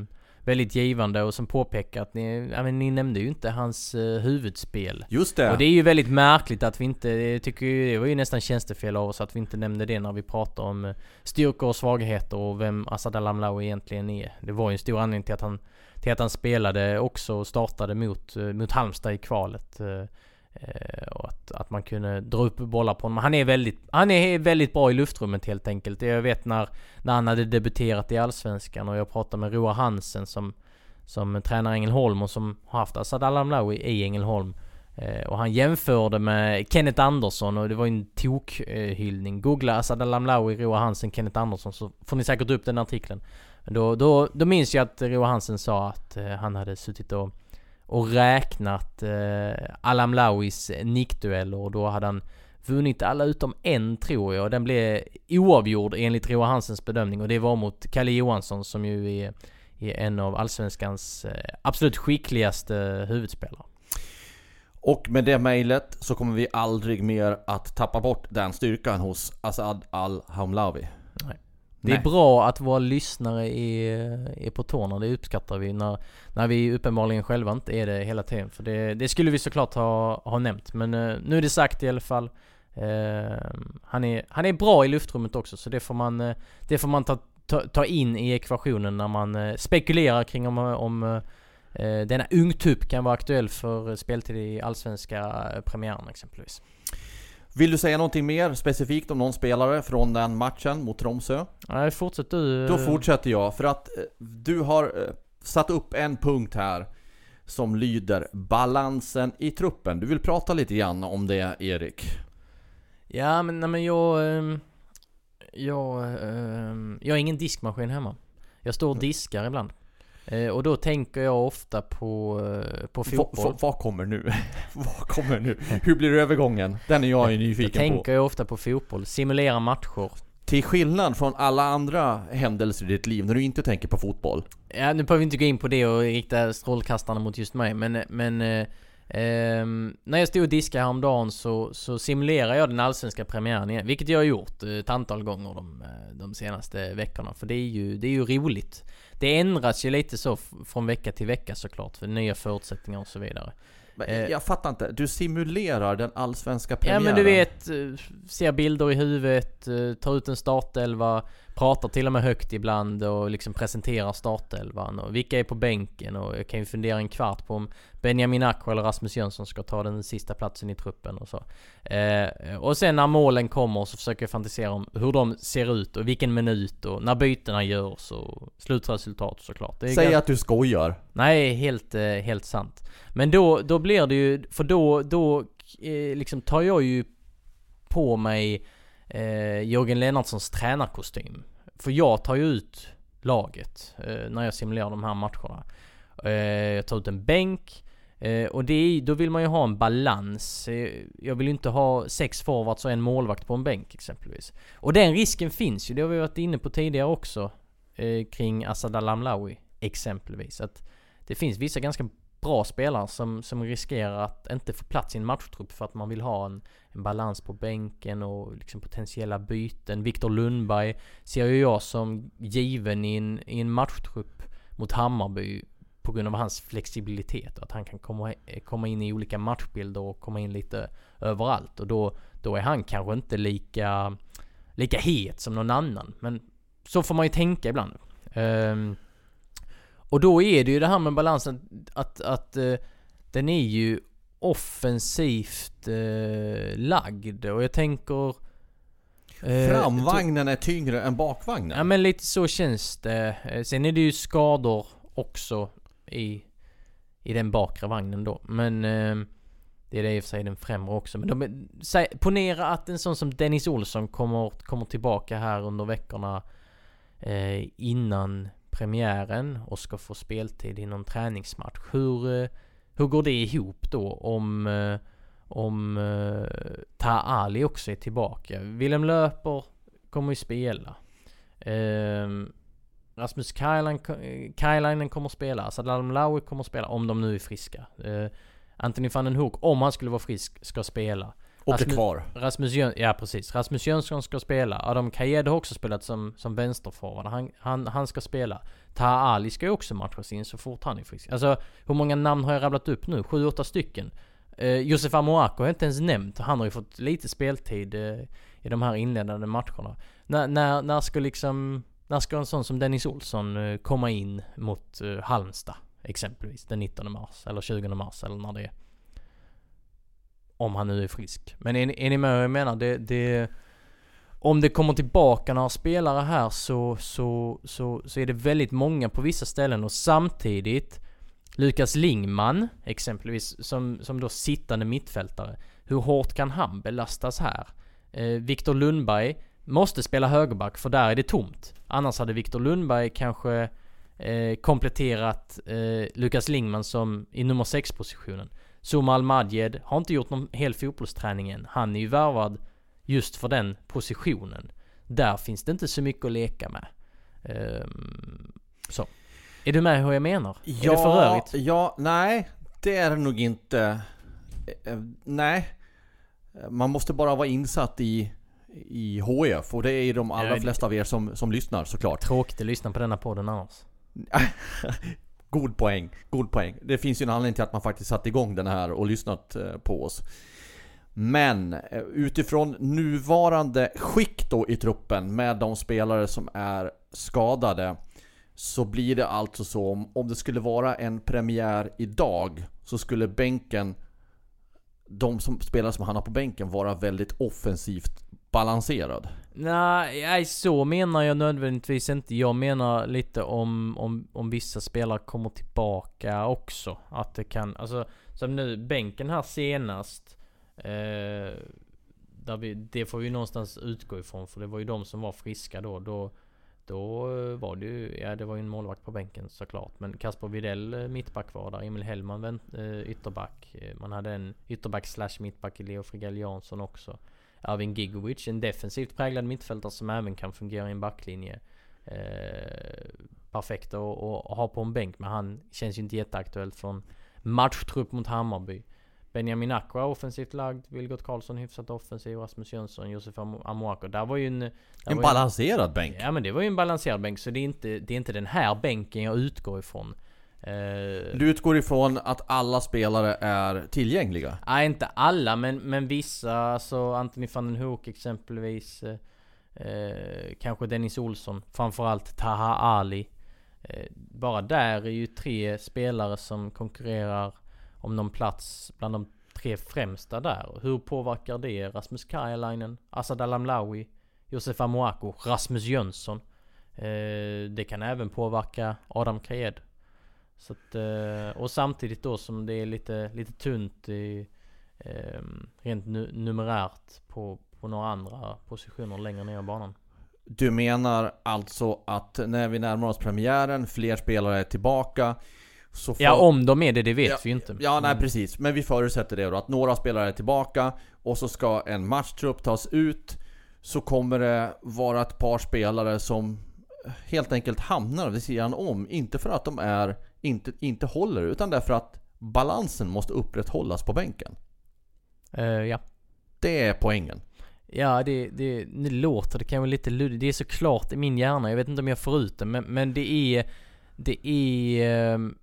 Väldigt givande och som påpekar att ni, ja, men ni nämnde ju inte hans eh, huvudspel. Just det! Och det är ju väldigt märkligt att vi inte, jag tycker ju, det var ju nästan tjänstefel av oss att vi inte nämnde det när vi pratade om eh, styrkor och svagheter och vem Asad Al-Amlawi egentligen är. Det var ju en stor anledning till att han, till att han spelade också och startade mot, eh, mot Halmstad i kvalet. Eh, och att, att man kunde dra upp bollar på honom. Han är väldigt, han är väldigt bra i luftrummet helt enkelt. Jag vet när, när han hade debuterat i Allsvenskan och jag pratade med Roa Hansen som, som tränar Ängelholm och som har haft Asad Al-Amlawi i Ängelholm. Eh, och han jämförde med Kenneth Andersson och det var ju en tokhyllning. Googla Asad Al-Amlawi, Roa Hansen, Kenneth Andersson så får ni säkert upp den artikeln. Då, då, då minns jag att Roa Hansen sa att eh, han hade suttit och, och räknat eh, Al-Amlawis nickdueller och då hade han vunnit alla utom en tror jag. Den blev oavgjord enligt Roa Hansens bedömning och det var mot Kalle Johansson som ju är, är en av Allsvenskans eh, absolut skickligaste huvudspelare. Och med det mejlet så kommer vi aldrig mer att tappa bort den styrkan hos Asad Al-Hamlawi. Det är bra att våra lyssnare är, är på tårna, det uppskattar vi när, när vi uppenbarligen själva inte är det hela tiden. För det, det skulle vi såklart ha, ha nämnt. Men uh, nu är det sagt i alla fall. Uh, han, är, han är bra i luftrummet också så det får man, uh, det får man ta, ta, ta, in i ekvationen när man spekulerar kring om, om denna ungtupp kan vara aktuell för speltid i Allsvenska premiären exempelvis. Vill du säga någonting mer specifikt om någon spelare från den matchen mot Tromsö? Nej, fortsätt du. Då fortsätter jag, för att eh, du har eh, satt upp en punkt här som lyder balansen i truppen. Du vill prata lite grann om det, Erik? Ja, men, nej, men jag... Ehm, jag, ehm, jag har ingen diskmaskin hemma. Jag står och diskar ibland. Eh, och då tänker jag ofta på, eh, på fotboll. Vad kommer nu? vad kommer nu? Hur blir övergången? Den är jag ju nyfiken på. Då tänker jag ofta på fotboll. Simulera matcher. Till skillnad från alla andra händelser i ditt liv när du inte tänker på fotboll. Ja, nu behöver vi inte gå in på det och rikta strålkastarna mot just mig, men, men eh, när jag stod och diskade häromdagen så, så simulerade jag den allsvenska premiären igen, vilket jag har gjort ett antal gånger de, de senaste veckorna, för det är ju, det är ju roligt det ändras ju lite så från vecka till vecka såklart, för nya förutsättningar och så vidare. Men eh, jag fattar inte, du simulerar den allsvenska premiären? Ja men du vet, eh, ser bilder i huvudet, eh, tar ut en startelva, pratar till och med högt ibland och liksom presenterar startelvan och vilka är på bänken och jag kan ju fundera en kvart på om Benjamin Acko eller Rasmus Jönsson ska ta den sista platsen i truppen och så. Eh, och sen när målen kommer så försöker jag fantisera om hur de ser ut och vilken minut och när bytena görs och slutresultat såklart. Säg ganska... att du skojar! Nej, helt, eh, helt sant. Men då, då blir det ju, för då, då eh, liksom tar jag ju på mig eh, Jörgen Lennartssons tränarkostym. För jag tar ju ut laget eh, när jag simulerar de här matcherna. Eh, jag tar ut en bänk. Eh, och det är, då vill man ju ha en balans. Eh, jag vill ju inte ha sex forwards och en målvakt på en bänk exempelvis. Och den risken finns ju, det har vi varit inne på tidigare också. Eh, kring Asad Alamlawi exempelvis. Att det finns vissa ganska bra spelare som, som riskerar att inte få plats i en matchtrupp för att man vill ha en, en balans på bänken och liksom potentiella byten. Viktor Lundberg ser ju jag som given i en, i en matchtrupp mot Hammarby på grund av hans flexibilitet och att han kan komma, komma in i olika matchbilder och komma in lite överallt och då, då är han kanske inte lika, lika het som någon annan. Men så får man ju tänka ibland. Um, och då är det ju det här med balansen att, att uh, den är ju offensivt uh, lagd och jag tänker... Uh, Framvagnen är tyngre än bakvagnen? Ja men lite så känns det. Sen är det ju skador också i, i den bakre vagnen då. Men det är det i och för sig den främre också. Men de, säg, ponera att en sån som Dennis Olsson kommer, kommer tillbaka här under veckorna eh, innan premiären och ska få speltid i någon träningsmatch. Hur, eh, hur går det ihop då om, eh, om eh, Ta Ali också är tillbaka? Willem Löper kommer ju spela. Ehm, Rasmus Kajlainen kommer spela. Sadal Laui kommer spela om de nu är friska. Anthony van den Hoek, om han skulle vara frisk, ska spela. Och Rasmus, är kvar. Rasmus Jön, ja precis. Rasmus Jönsson ska spela. Adam Kajed har också spelat som, som vänsterforward. Han, han, han ska spela. Taha Ali ska ju också matchas in så fort han är frisk. Alltså, hur många namn har jag rabblat upp nu? Sju, åtta stycken. Eh, Josef Amoako har jag inte ens nämnt. Han har ju fått lite speltid eh, i de här inledande matcherna. När, när, när ska liksom... När ska en sån som Dennis Olsson eh, komma in mot eh, Halmstad? Exempelvis den 19 mars eller 20 mars eller när det är. Om han nu är frisk. Men är, är ni med vad jag menar? Det, det, om det kommer tillbaka några spelare här så, så, så, så är det väldigt många på vissa ställen och samtidigt Lukas Lingman exempelvis som, som då sittande mittfältare. Hur hårt kan han belastas här? Eh, Viktor Lundberg måste spela högerback för där är det tomt. Annars hade Viktor Lundberg kanske eh, kompletterat eh, Lukas Lingman som i nummer 6 positionen. Zuma Al-Madjed har inte gjort någon hel fotbollsträning än. Han är ju värvad just för den positionen. Där finns det inte så mycket att leka med. Um, så. Är du med hur jag menar? Ja, är det för rörigt? Ja, nej. Det är det nog inte. Eh, nej. Man måste bara vara insatt i, i HF och det är de allra Ja, flesta av er som, som lyssnar såklart. Tråkigt att lyssna på denna podden annars. God poäng, god poäng. Det finns ju en anledning till att man faktiskt satt igång den här och lyssnat eh, på oss. Men eh, utifrån nuvarande skick då i truppen med de spelare som är skadade så blir det alltså så om, om det skulle vara en premiär idag så skulle bänken de som spelare som han har på bänken vara väldigt offensivt balanserad. Nej, så menar jag nödvändigtvis inte. Jag menar lite om, om, om vissa spelare kommer tillbaka också. Att det kan, alltså som nu bänken här senast. Eh, där vi, det får vi någonstans utgå ifrån för det var ju de som var friska då. Då, då var det ju, ja det var ju en målvakt på bänken såklart. Men Kasper Widell eh, mittback var där. Emil Hellman vänt, eh, ytterback. Eh, man hade en ytterback slash mittback i Leo Frigell Jansson också. Arvin Gigovic, en defensivt präglad mittfältare som även kan fungera i en backlinje. Eh, perfekt att ha på en bänk, men han känns ju inte jätteaktuellt från matchtrupp mot Hammarby. Benjamin Aqua offensivt lagd, Vilgot Karlsson hyfsat offensiv, Rasmus Jönsson, Josef Am- Amoako. Där var ju en... En balanserad bänk. Ja men det var ju en balanserad bänk, så det är inte, det är inte den här bänken jag utgår ifrån. Eh, Du utgår ifrån att alla spelare är tillgängliga? Nej, inte alla, men, men vissa. Alltså Anthony van den Hoek exempelvis. Eh, kanske Dennis Olsson. Framförallt Taha Ali. Eh, bara där är ju tre spelare som konkurrerar om någon plats bland de tre främsta där. Hur påverkar det Rasmus Karjalainen, Asad Alamlawi, Josef Amoako, Rasmus Jönsson? Eh, det kan även påverka Adam Kajed. Så att, eh, och samtidigt då som det är lite, lite tunt i, eh, rent nu, numerärt på, på några andra positioner längre ner i banan. Du menar alltså att när vi närmar oss premiären, fler spelare är tillbaka så får... Ja om de är det, det vet Ja, vi ju inte. Ja, nej Men- precis. Men vi förutsätter det då, att några spelare är tillbaka och så ska en matchtrupp tas ut. Så kommer det vara ett par spelare som helt enkelt hamnar vid sidan om. Inte för att de är, inte, inte håller, utan därför att balansen måste upprätthållas på bänken. Eh, ja. Det är poängen. Ja, det, det, nu låter det kanske lite luddigt. Det är såklart i min hjärna. Jag vet inte om jag får ut det. Men, men det är... Det är... ehm,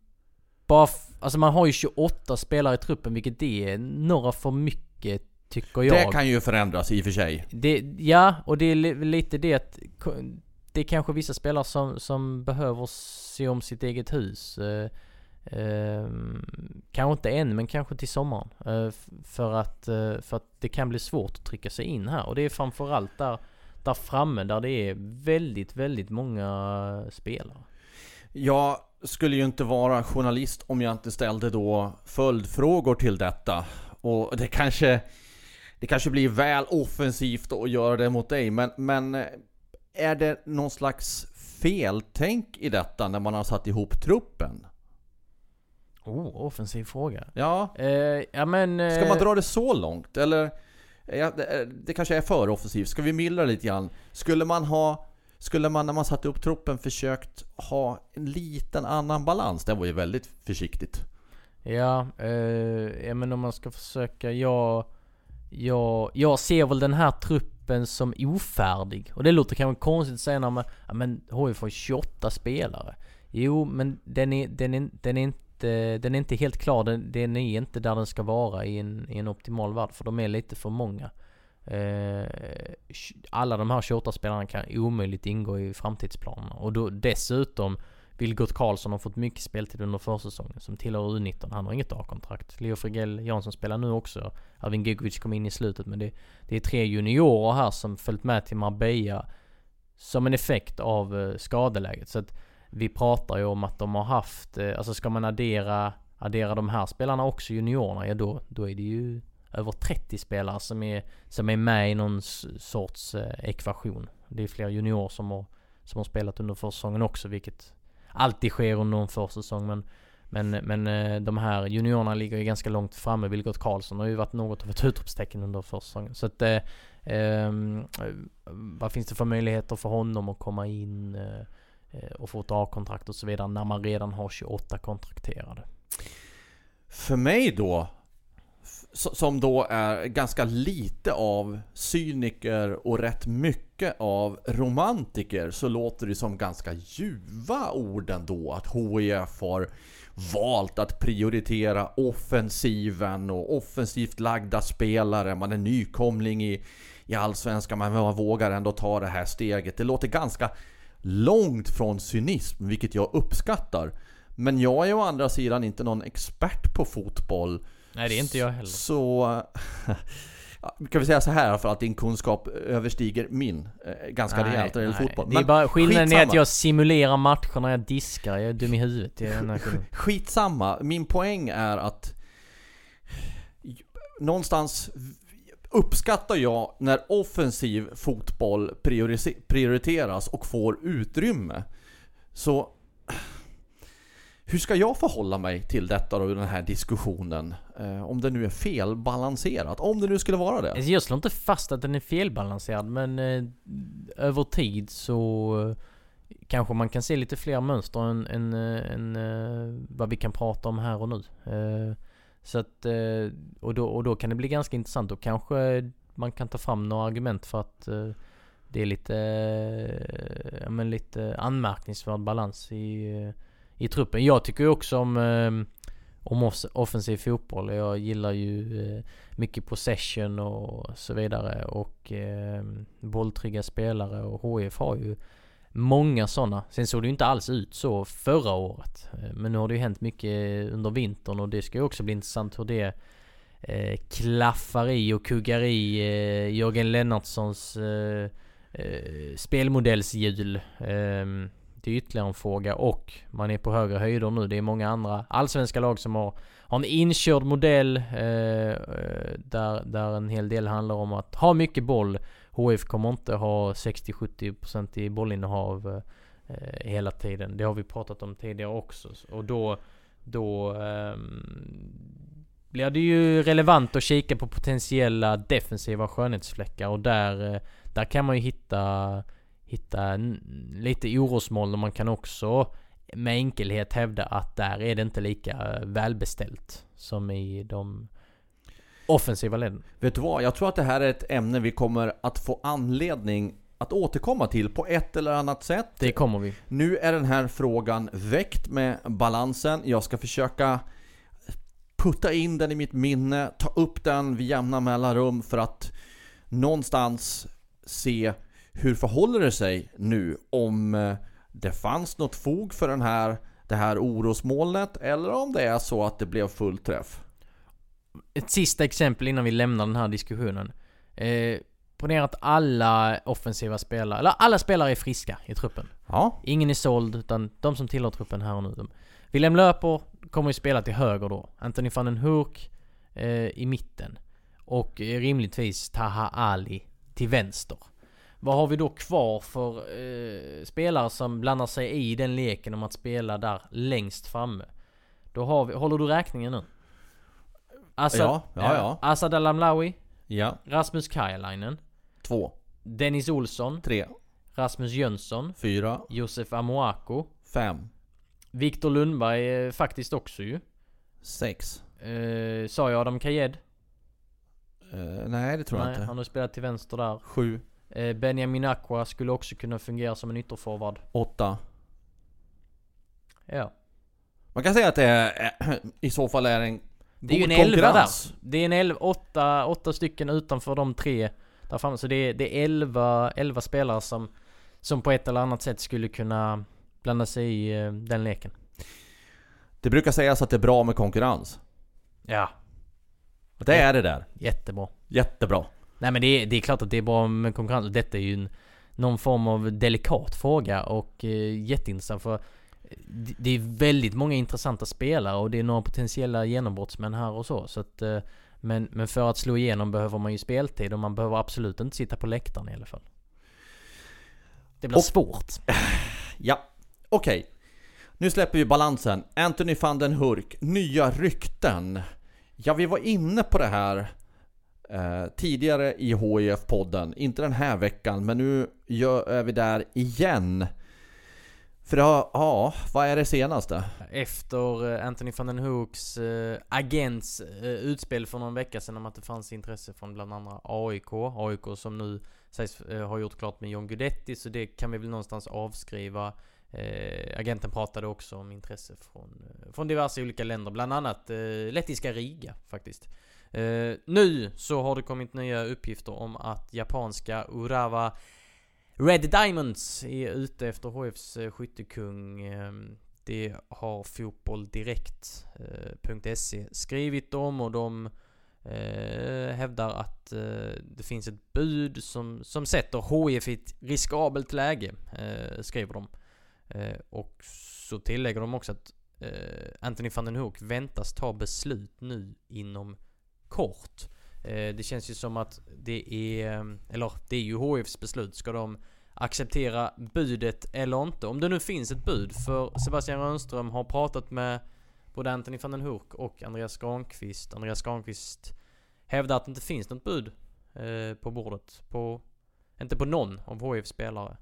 bara... Alltså man har ju 28 spelare i truppen, vilket det är några för mycket, tycker jag. Det kan ju förändras i och för sig. Det, ja, och det är li- lite det att det är kanske vissa spelare som, som behöver se om sitt eget hus. Eh, eh, kanske inte än, men kanske till sommaren. Eh, för, att, eh, för att det kan bli svårt att trycka sig in här. Och det är framförallt där, där framme där det är väldigt, väldigt många spelare. Jag skulle ju inte vara journalist om jag inte ställde då följdfrågor till detta. Och det kanske, det kanske blir väl offensivt att göra det mot dig, men, men eh, är det någon slags feltänk i detta när man har satt ihop truppen? Oh, offensiv fråga. Ja, Eh, ja men... ska eh, man dra det så långt? Eller? Ja, det, det kanske är för offensivt. Ska vi mildra lite grann? Skulle man ha skulle man när man satte upp truppen försökt ha en liten annan balans? Det var ju väldigt försiktigt. Ja, eh, men om man ska försöka, jag, jag, jag ser väl den här truppen som ofärdig. Och det låter kanske konstigt att säga när man, ja men HIF har 28 spelare. Jo, men den är, den är, den är inte, den är inte helt klar. Den, den är inte där den ska vara i en, i en optimal värld, för de är lite för många. Eh, alla de här 28 spelarna kan omöjligt ingå i framtidsplanerna. Och då dessutom Vilgot Karlsson har fått mycket speltid under försäsongen som tillhör U19. Han har inget A-kontrakt. Leo Frigell Jansson spelar nu också. Arvin Gigovic kom in i slutet men det, det är tre juniorer här som följt med till Marbella som en effekt av eh, skadeläget. Så att vi pratar ju om att de har haft, eh, alltså ska man addera, addera de här spelarna också juniorerna, ja då, då är det ju över 30 spelare som är, som är med i någon sorts eh, ekvation. Det är fler juniorer som har, som har spelat under försäsongen också, vilket alltid sker under en försäsong. Men, men, men eh, de här juniorerna ligger ju ganska långt framme. Vilgot Karlsson har ju varit något av ett utropstecken under försäsongen. Så att, eh, ehm, eh, vad finns det för möjligheter för honom att komma in eh, eh och få ett A-kontrakt och så vidare när man redan har 28 kontrakterade? För mig då, som då är ganska lite av cyniker och rätt mycket av romantiker, så låter det som ganska ljuva ord ändå att HIF har valt att prioritera offensiven och offensivt lagda spelare. Man är nykomling i, i Allsvenskan, men man vågar ändå ta det här steget. Det låter ganska långt från cynism, vilket jag uppskattar. Men jag är å andra sidan inte någon expert på fotboll. Nej det är inte jag heller. Så... Kan vi säga så här för att din kunskap överstiger min eh, ganska Nej, rejält när det gäller fotboll. Det är Men bara skillnaden är att skitsamma. jag simulerar matcher när jag diskar. Jag är dum i huvudet. Jag. Skitsamma, min poäng är att någonstans uppskattar jag när offensiv fotboll prioriteras och får utrymme. Så hur ska jag förhålla mig till detta då den här diskussionen? Eh, om det nu är felbalanserat, om det nu skulle vara det. Alltså, jag slår inte fast att den är felbalanserad men eh, över tid så eh, kanske man kan se lite fler mönster än, än, eh, än eh, vad vi kan prata om här och nu. Eh, så att, eh, och, då, och då kan det bli ganska intressant och kanske man kan ta fram några argument för att eh, det är lite, eh, men lite anmärkningsvärd balans i, eh, i truppen. Jag tycker ju också om, eh, om offensiv fotboll. Jag gillar ju eh, mycket possession och så vidare och eh, bolltrygga spelare och HIF har ju många sådana. Sen såg det ju inte alls ut så förra året. Eh, men nu har det ju hänt mycket under vintern och det ska ju också bli intressant hur det eh, klaffar i och kuggar i eh, Jörgen Lennartssons eh, eh, spelmodellshjul. Eh, det är ytterligare en fråga och man är på högre höjder nu. Det är många andra allsvenska lag som har har en inkörd modell eh, eh där, där en hel del handlar om att ha mycket boll. HF kommer inte ha 60-70% i bollinnehav eh, hela tiden. Det har vi pratat om tidigare också. Och då, då eh, blir det ju relevant att kika på potentiella defensiva skönhetsfläckar och där, eh, där kan man ju hitta, hitta lite orosmoln och man kan också med enkelhet hävda att där är det inte lika eh, välbeställt som i de offensiva leden. Vet du vad? Jag tror att det här är ett ämne vi kommer att få anledning att återkomma till på ett eller annat sätt. Det kommer vi. Nu är den här frågan väckt med balansen. Jag ska försöka putta in den i mitt minne, ta upp den vid jämna mellanrum för att någonstans se hur förhåller det sig nu om eh, det fanns något fog för den här, det här orosmolnet eller om det är så att det blev full träff. Ett sista exempel innan vi lämnar den här diskussionen. Eh, ponera att alla offensiva spelare, eller alla spelare är friska i truppen. Ja, Ingen är såld, utan de som tillhör truppen här och nu. De. Willem Löper kommer ju spela till höger då. Anthony van den Hurk eh, i mitten. Och eh, rimligtvis Taha Ali till vänster. Vad har vi då kvar för eh, spelare som blandar sig i den leken om att spela där längst framme? Då har vi, håller du räkningen nu? Assad, Ja, ja, ja. Assad Alamlawi, ja. Rasmus Kajalainen, Två, Dennis Olsson, tre, Rasmus Jönsson, fyra, Josef Amoako, fem, Viktor Lundberg eh, faktiskt också ju. sex. Eh, sa jag Adam Kajed? Eh, nej, det tror jag Nej, inte. han har spelat till vänster där. Sju, Eh, Benjamin Aqua skulle också kunna fungera som en ytterforward. åtta. Ja. Man kan säga att det är, i så fall är en Det är ju en elva där. Det är en elva, åtta, åtta stycken utanför de tre där framme. Så det är, det är elva, elva spelare som, som på ett eller annat sätt skulle kunna blanda sig i eh, den leken. Det brukar sägas att det är bra med konkurrens. Ja. Det är det där. Jättebra. Jättebra. Nej men det är, det är klart att det är bra med konkurrens. Detta är ju en, någon form av delikat fråga och eh, jätteintressant för det- det är väldigt många intressanta spelare och det är några potentiella genombrottsmän här och så. så att, eh, men, men för att slå igenom behöver man ju speltid och man behöver absolut inte sitta på läktaren i alla fall. Det blir Och- svårt. Ja, okej. Nu släpper vi balansen. Anthony van den Hurk, nya rykten. Ja, vi var inne på det här eh, tidigare i hif podden Inte den här veckan, men nu gör, är vi där igen. För ja, ja, vad är det senaste? Efter eh, Anthony van den Hooks äh, eh, agents äh, eh, utspel för någon vecka sedan om att det fanns intresse från bland andra AIK. AIK som nu sägs äh, ha gjort klart med John Guidetti, så det kan vi väl någonstans avskriva. Agenten pratade också om intresse från, från diverse olika länder, bland annat lettiska Riga faktiskt. Eh, nu så har det kommit nya uppgifter om att japanska Urawa Red Diamonds är ute efter HFs eh, skyttekung. Ehm, det har fotbolldirekt.se eh, skrivit om och de eh, hävdar att det finns ett bud som, som sätter HIF i ett riskabelt läge, skriver de. Och så tillägger de också att Anthony van den Hoek väntas ta beslut nu inom kort. Eh, det känns ju som att det är, eller det är ju HIFs beslut. Ska de acceptera budet eller inte? Om det nu finns ett bud, för Sebastian Rönnström har pratat med både Anthony van den Hurk och Andreas Granqvist. Andreas Granqvist hävdar att det inte finns något bud eh, på bordet. På, inte på någon av HIFs spelare.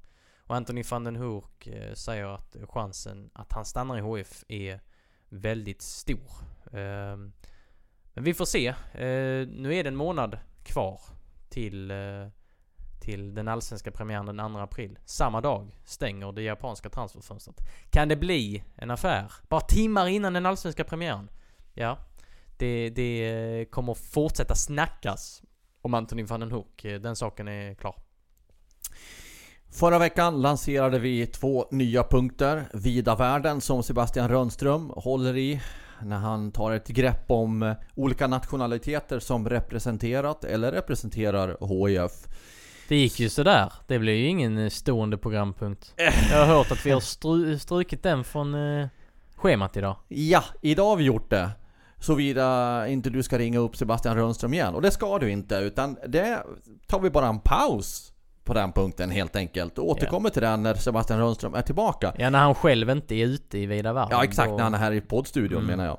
Och Anthony van den Hurk eh, säger att chansen att han stannar i HIF är väldigt stor. Eh, men vi får se. Eh, nu är det en månad kvar till, eh, till den allsvenska premiären den 2 april. Samma dag stänger det japanska transferfönstret. Kan det bli en affär? Bara timmar innan den allsvenska premiären? Ja, det, det eh, kommer fortsätta snackas om Anthony van den Hoek. Eh, den saken är klar. Förra veckan lanserade vi två nya punkter. Vida världen som Sebastian Rönnström håller i när han tar ett grepp om eh, olika nationaliteter som representerat eller representerar HIF. Det gick ju sådär. Det blev ju ingen eh, stående programpunkt. Jag har hört att vi har stru- strukit den från eh, schemat idag. Ja, idag har vi gjort det. Såvida inte du ska ringa upp Sebastian Rönnström igen. Och det ska du inte, utan det tar vi bara en paus på den punkten helt enkelt. Och återkommer till den när Sebastian Rönnström är tillbaka. Ja, när han själv inte är ute i vida världen. Ja, exakt då- när han är här i poddstudion Mm. menar jag.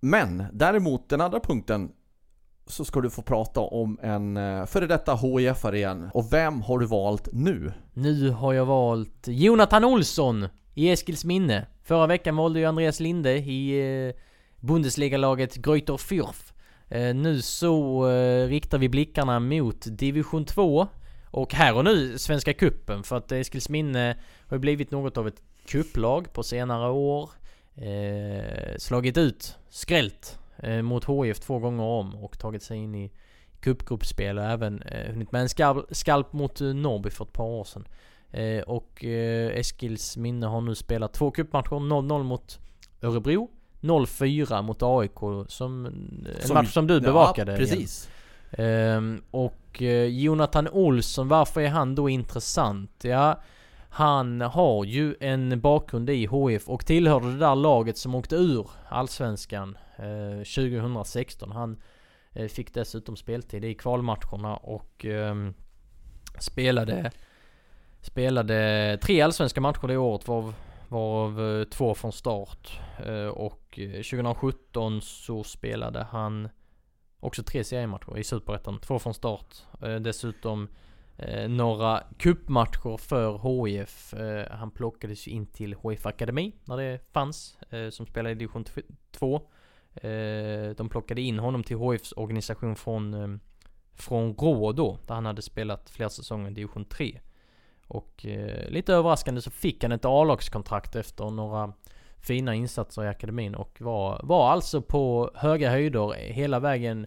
Men däremot den andra punkten så ska du få prata om en eh, före detta HIF-are igen. Och vem har du valt nu? Nu har jag valt Jonathan Olsson i Eskilsminne. Förra veckan valde ju Andreas Linde i eh, Bundesliga-laget Greuther Fürth. Eh, nu så riktar vi blickarna mot division 2 och här och nu Svenska Kuppen för att Eskilsminne har ju blivit något av ett kupplag på senare år. Eh, slagit ut, skrällt eh, mot HIF två gånger om och tagit sig in i cupgruppspel och även eh, hunnit med en skalp, skalp mot eh, Norrby för ett par år sedan. Eh, och eh, Eskils minne har nu spelat två cupmatcher, 0-0 mot Örebro, 0-4 mot AIK som en Som- match som du bevakade. Ja, precis. Ehm, och eh, Jonathan Olsson, varför är han då intressant? Ja, han har ju en bakgrund i HIF och tillhörde det där laget som åkte ur Allsvenskan eh, 2016. Han eh, fick dessutom speltid i kvalmatcherna och ehm, spelade Spelade tre allsvenska matcher det året varav, varav två från start. Och 2017 så spelade han också tre seriematcher i Superettan. Två från start. Eh, dessutom eh, några cupmatcher för HIF. Eh, han plockades ju in till HIF Akademi när det fanns. Eh, som spelade i division 2. Eh, de plockade in honom till HIFs organisation från, eh, från Rå då. Där han hade spelat flera säsonger i division 3. Och eh, lite överraskande så fick han ett A-lagskontrakt efter några fina insatser i akademin och var, var alltså på höga höjder hela vägen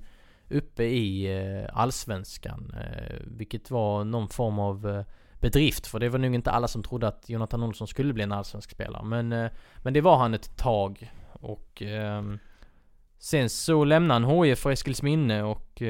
uppe i eh, Allsvenskan. Eh, vilket var någon form av eh, bedrift för det var nog inte alla som trodde att Jonathan Olsson skulle bli en allsvensk spelare. Men, men det var han ett tag. Och ehm, sen så lämnade han HIF för Eskilsminne och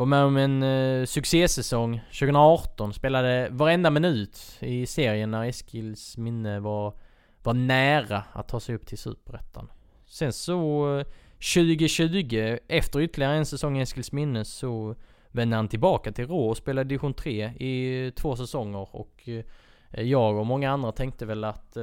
var med om en eh, succésäsong 2018. Spelade varenda minut i serien när Eskils minne var, var nära att ta sig upp till Superettan. Sen så eh, 2020, efter ytterligare en säsong i Eskilsminne så vände han tillbaka till Rå och spelade division 3 i eh, två säsonger och eh, jag och många andra tänkte väl att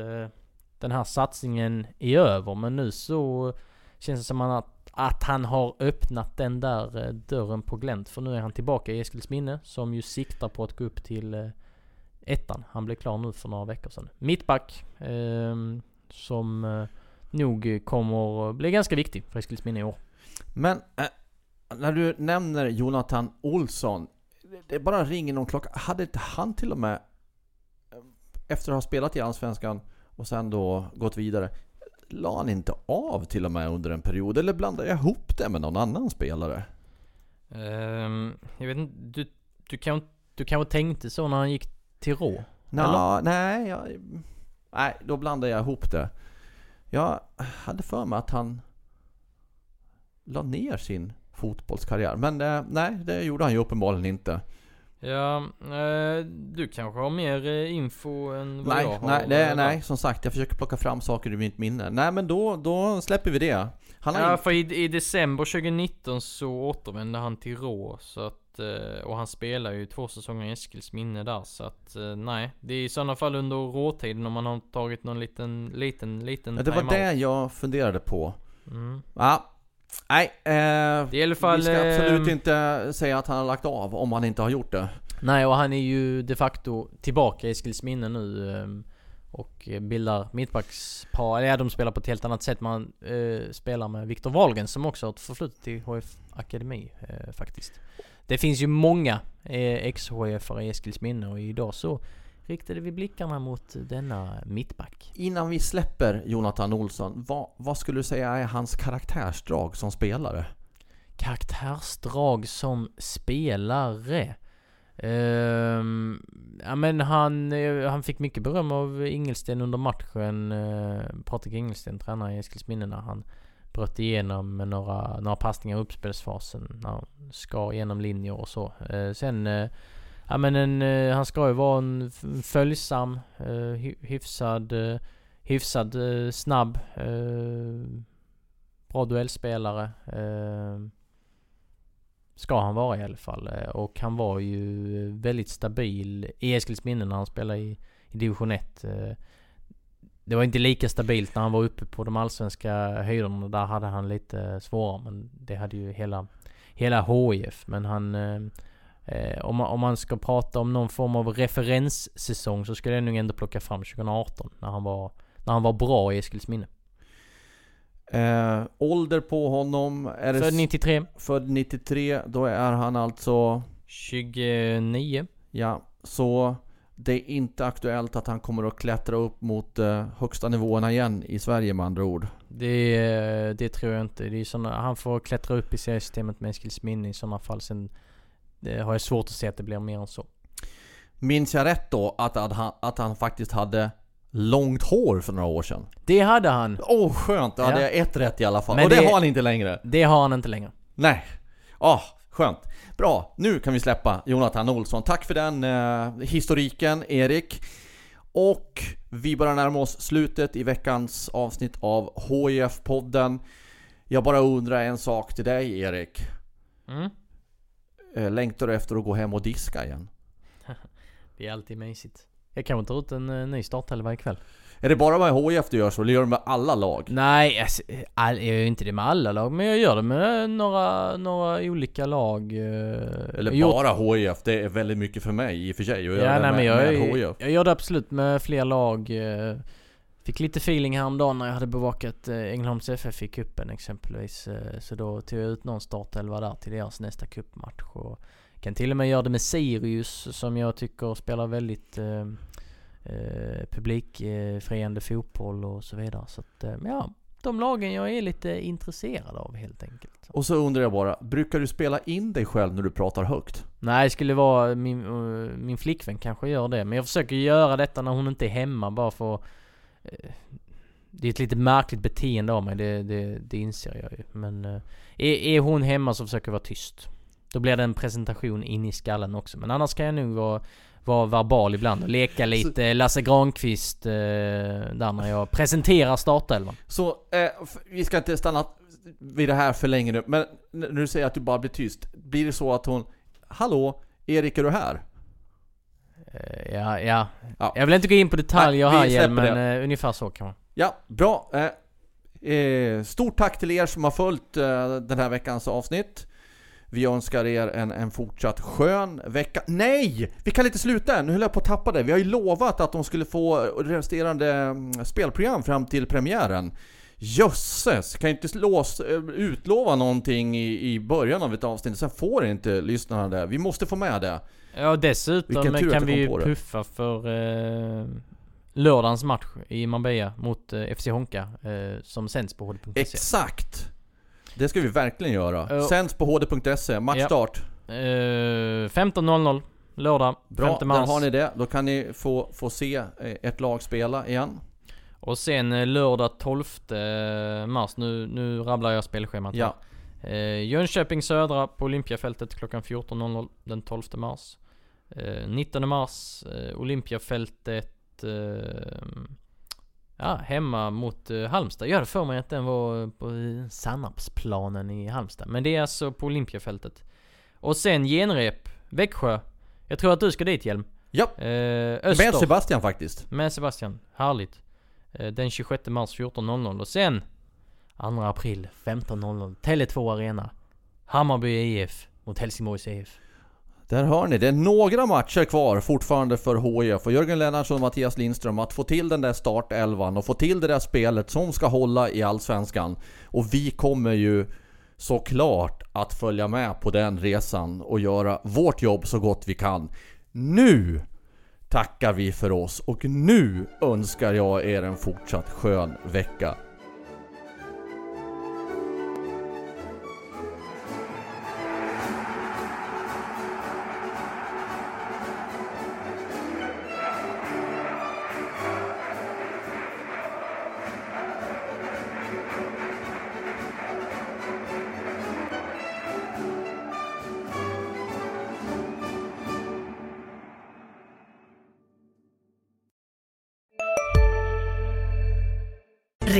den här satsningen är över men nu så känns det som att, att han har öppnat den där dörren på glänt för nu är han tillbaka i Eskilsminne som ju siktar på att gå upp till ettan. Han blev klar nu för några veckor sedan. Mittback eh, som eh, nog kommer bli ganska viktig för Eskilsminne i år. Men eh, när du nämner Jonathan Olsson, det bara ringer någon klocka. Hade inte han till och med eh, efter att ha spelat i Allsvenskan och sen då gått vidare La han inte av till och med under en period? Eller blandade jag ihop det med någon annan spelare? Ehm, jag vet inte, du, du, kan, du kanske tänkte så när han gick till Rå? Nå, nej, jag, nej, då blandade jag ihop det. Jag hade för mig att han la ner sin fotbollskarriär. Men eh, nej, det gjorde han ju uppenbarligen inte. Ja, eh, du kanske har mer eh, info än vad Nej, jag har? nej, det, nej, som sagt, jag försöker plocka fram saker ur mitt minne. Nej, men då, då släpper vi det. Han har Ja, inte- för i, i december 2019 så återvände han till Rå så att, eh, och han spelar ju två säsonger i Eskilsminne där så att, eh, nej. Det är i sådana fall under råtiden om man har tagit någon liten, liten, liten ja, det var det jag funderade på. Mm. Ja, nej. Eh, Det är i alla fall... vi ska absolut eh, inte säga att han har lagt av om han inte har gjort det. Nej, och han är ju de facto tillbaka i Eskilsminne nu. ehm, Och bildar mittbackspar. Eller ja, de spelar på ett helt annat sätt. Man eh, spelar med Viktor Wahlgren som också har ett förflutet i HF Akademi eh, faktiskt. Det finns ju många eh, ex-HF-are i Eskilsminne och idag så riktade vi blickarna mot denna mittback. Innan vi släpper Jonathan Olsson, vad, vad skulle du säga är hans karaktärsdrag som spelare? Karaktärsdrag som spelare. Ehm, ja men han, eh, han fick mycket beröm av Ingelsten under matchen. Uh, Patrik Ingelsten, tränare i Eskilsminne, när han bröt igenom med några, några passningar i uppspelsfasen. När han skar igenom linjer och så. Eh, sen, eh, ja men en, eh, han ska ju vara en följsam, eh, hyfsad, uh, hyfsad eh, snabb. eh, bra duellspelare. eh, Ska han vara i alla fall. Eh, och han var ju väldigt stabil i Eskilsminne när han spelade i, i division 1. Det var inte lika stabilt när han var uppe på de allsvenska höjderna. Där hade han lite svårare. Men det hade ju hela, hela HIF. Men han... eh, eh, Om man, om man ska prata om någon form av referenssäsong så skulle jag nog ändå plocka fram 2018. När han var, när han var bra i Eskilsminne. Eh, ålder på honom? Är Född 93. Född 93, då är han alltså... 29. Ja, så det är inte aktuellt att han kommer att klättra upp mot eh, högsta nivåerna igen i Sverige med andra ord. Det, det tror jag inte. Det är såna, han får klättra upp i seriesystemet med Eskilsminne i sådana fall. Sen har jag svårt att se att det blir mer än så. Minns jag rätt då att, att, han, att han faktiskt hade långt hår för några år sedan? Det hade han. Åh oh, skönt, då hade Ja. jag ett rätt i alla fall. Men Och det, det- har han inte längre. Det har han inte längre. Nej. Ah, skönt. Bra, nu kan vi släppa Jonathan Olsson. Tack för den eh, historiken Erik. Och vi börjar närma oss slutet i veckans avsnitt av HIF-podden. Jag bara undrar en sak till dig Erik. Mm. Eh, längtar du efter att gå hem och diska igen? Det är alltid mysigt. Jag kanske tar ut en eh, ny startelva ikväll. Är det bara med HIF du gör så, eller gör du med alla lag? Nej, alltså, all, jag gör inte det med alla lag. Men jag gör det med några, några olika lag. eh, Eller bara HIF? Det är väldigt mycket för mig i och för sig göra Ja, det nej, med, men jag, med jag gör det absolut med fler lag. eh, Fick lite feeling häromdagen när jag hade bevakat eh, Ängelholms FF i cupen exempelvis. Så då tog jag ut någon startelva där till deras nästa cupmatch. Och kan till och med göra det med Sirius som jag tycker spelar väldigt eh, eh, publikfriande fotboll och så vidare. Så att, eh, ja, de lagen jag är lite intresserad av helt enkelt. Och så undrar jag bara, brukar du spela in dig själv när du pratar högt? Nej, det skulle vara min, eh, min flickvän kanske gör det. Men jag försöker göra detta när hon inte är hemma bara för eh, Det är ett lite märkligt beteende av mig, det, det, det inser jag ju. Men eh, är, är hon hemma så försöker jag vara tyst. Då blir det en presentation in i skallen också. Men annars kan jag nog vara, vara verbal ibland och leka lite Lasse Granqvist eh, där när jag presenterar startelvan. Så eh, vi ska inte stanna vid det här för länge nu, men när du säger att du bara blir tyst, blir det så att hon Hallå, Erik är du här? Eh, ja, ja. Ja. Jag vill inte gå in på detaljer Nej, här släpper men eh, ungefär så kan man. Ja, bra. Eh, eh, stort tack till er som har följt den här veckans avsnitt. Vi önskar er en, en fortsatt skön vecka. Nej! Vi kan inte sluta än, nu höll jag på att tappa det. Vi har ju lovat att de skulle få resterande mm, spelprogram fram till premiären. Jösses! Kan inte lås, eh, utlova någonting i, i början av ett avsnitt, sen får inte lyssnarna det. Vi måste få med det. Ja, dessutom kan vi ju puffa för eh, lördagens match i Marbella mot eh, FC Honka eh, som sänds på hd.se. Exakt! Det ska vi verkligen göra. Ja. Sänds på hd.se, matchstart. Eh, 15.00 lördag, Bra, 5 där mars. har ni det. Då kan ni få, få se eh, ett lag spela igen. Och sen eh, lördag 12 mars, nu, nu rabblar jag spelschemat här. Ja. Eh, Jönköping Södra på Olympiafältet klockan 14.00 den 12 mars. Eh, 19 mars eh, Olympiafältet Ja, hemma mot eh, Halmstad. Jag hade för mig att den var på eh, Sannarpsplanen i Halmstad. Men det är alltså på Olympiafältet. Och sen genrep, Växjö. Jag tror att du ska dit Hjelm. Ja, Eh, Öster. med Sebastian faktiskt. Med Sebastian. Härligt. Eh, Den 26 mars 14.00 och sen 2 april 15.00 Tele2 Arena. Hammarby IF mot Helsingborgs IF. Där hör ni, det är några matcher kvar fortfarande för HIF och Jörgen Lennartsson och Mattias Lindström att få till den där startelvan och få till det där spelet som ska hålla i Allsvenskan. Och vi kommer ju såklart att följa med på den resan och göra vårt jobb så gott vi kan. Nu tackar vi för oss och nu önskar jag er en fortsatt skön vecka.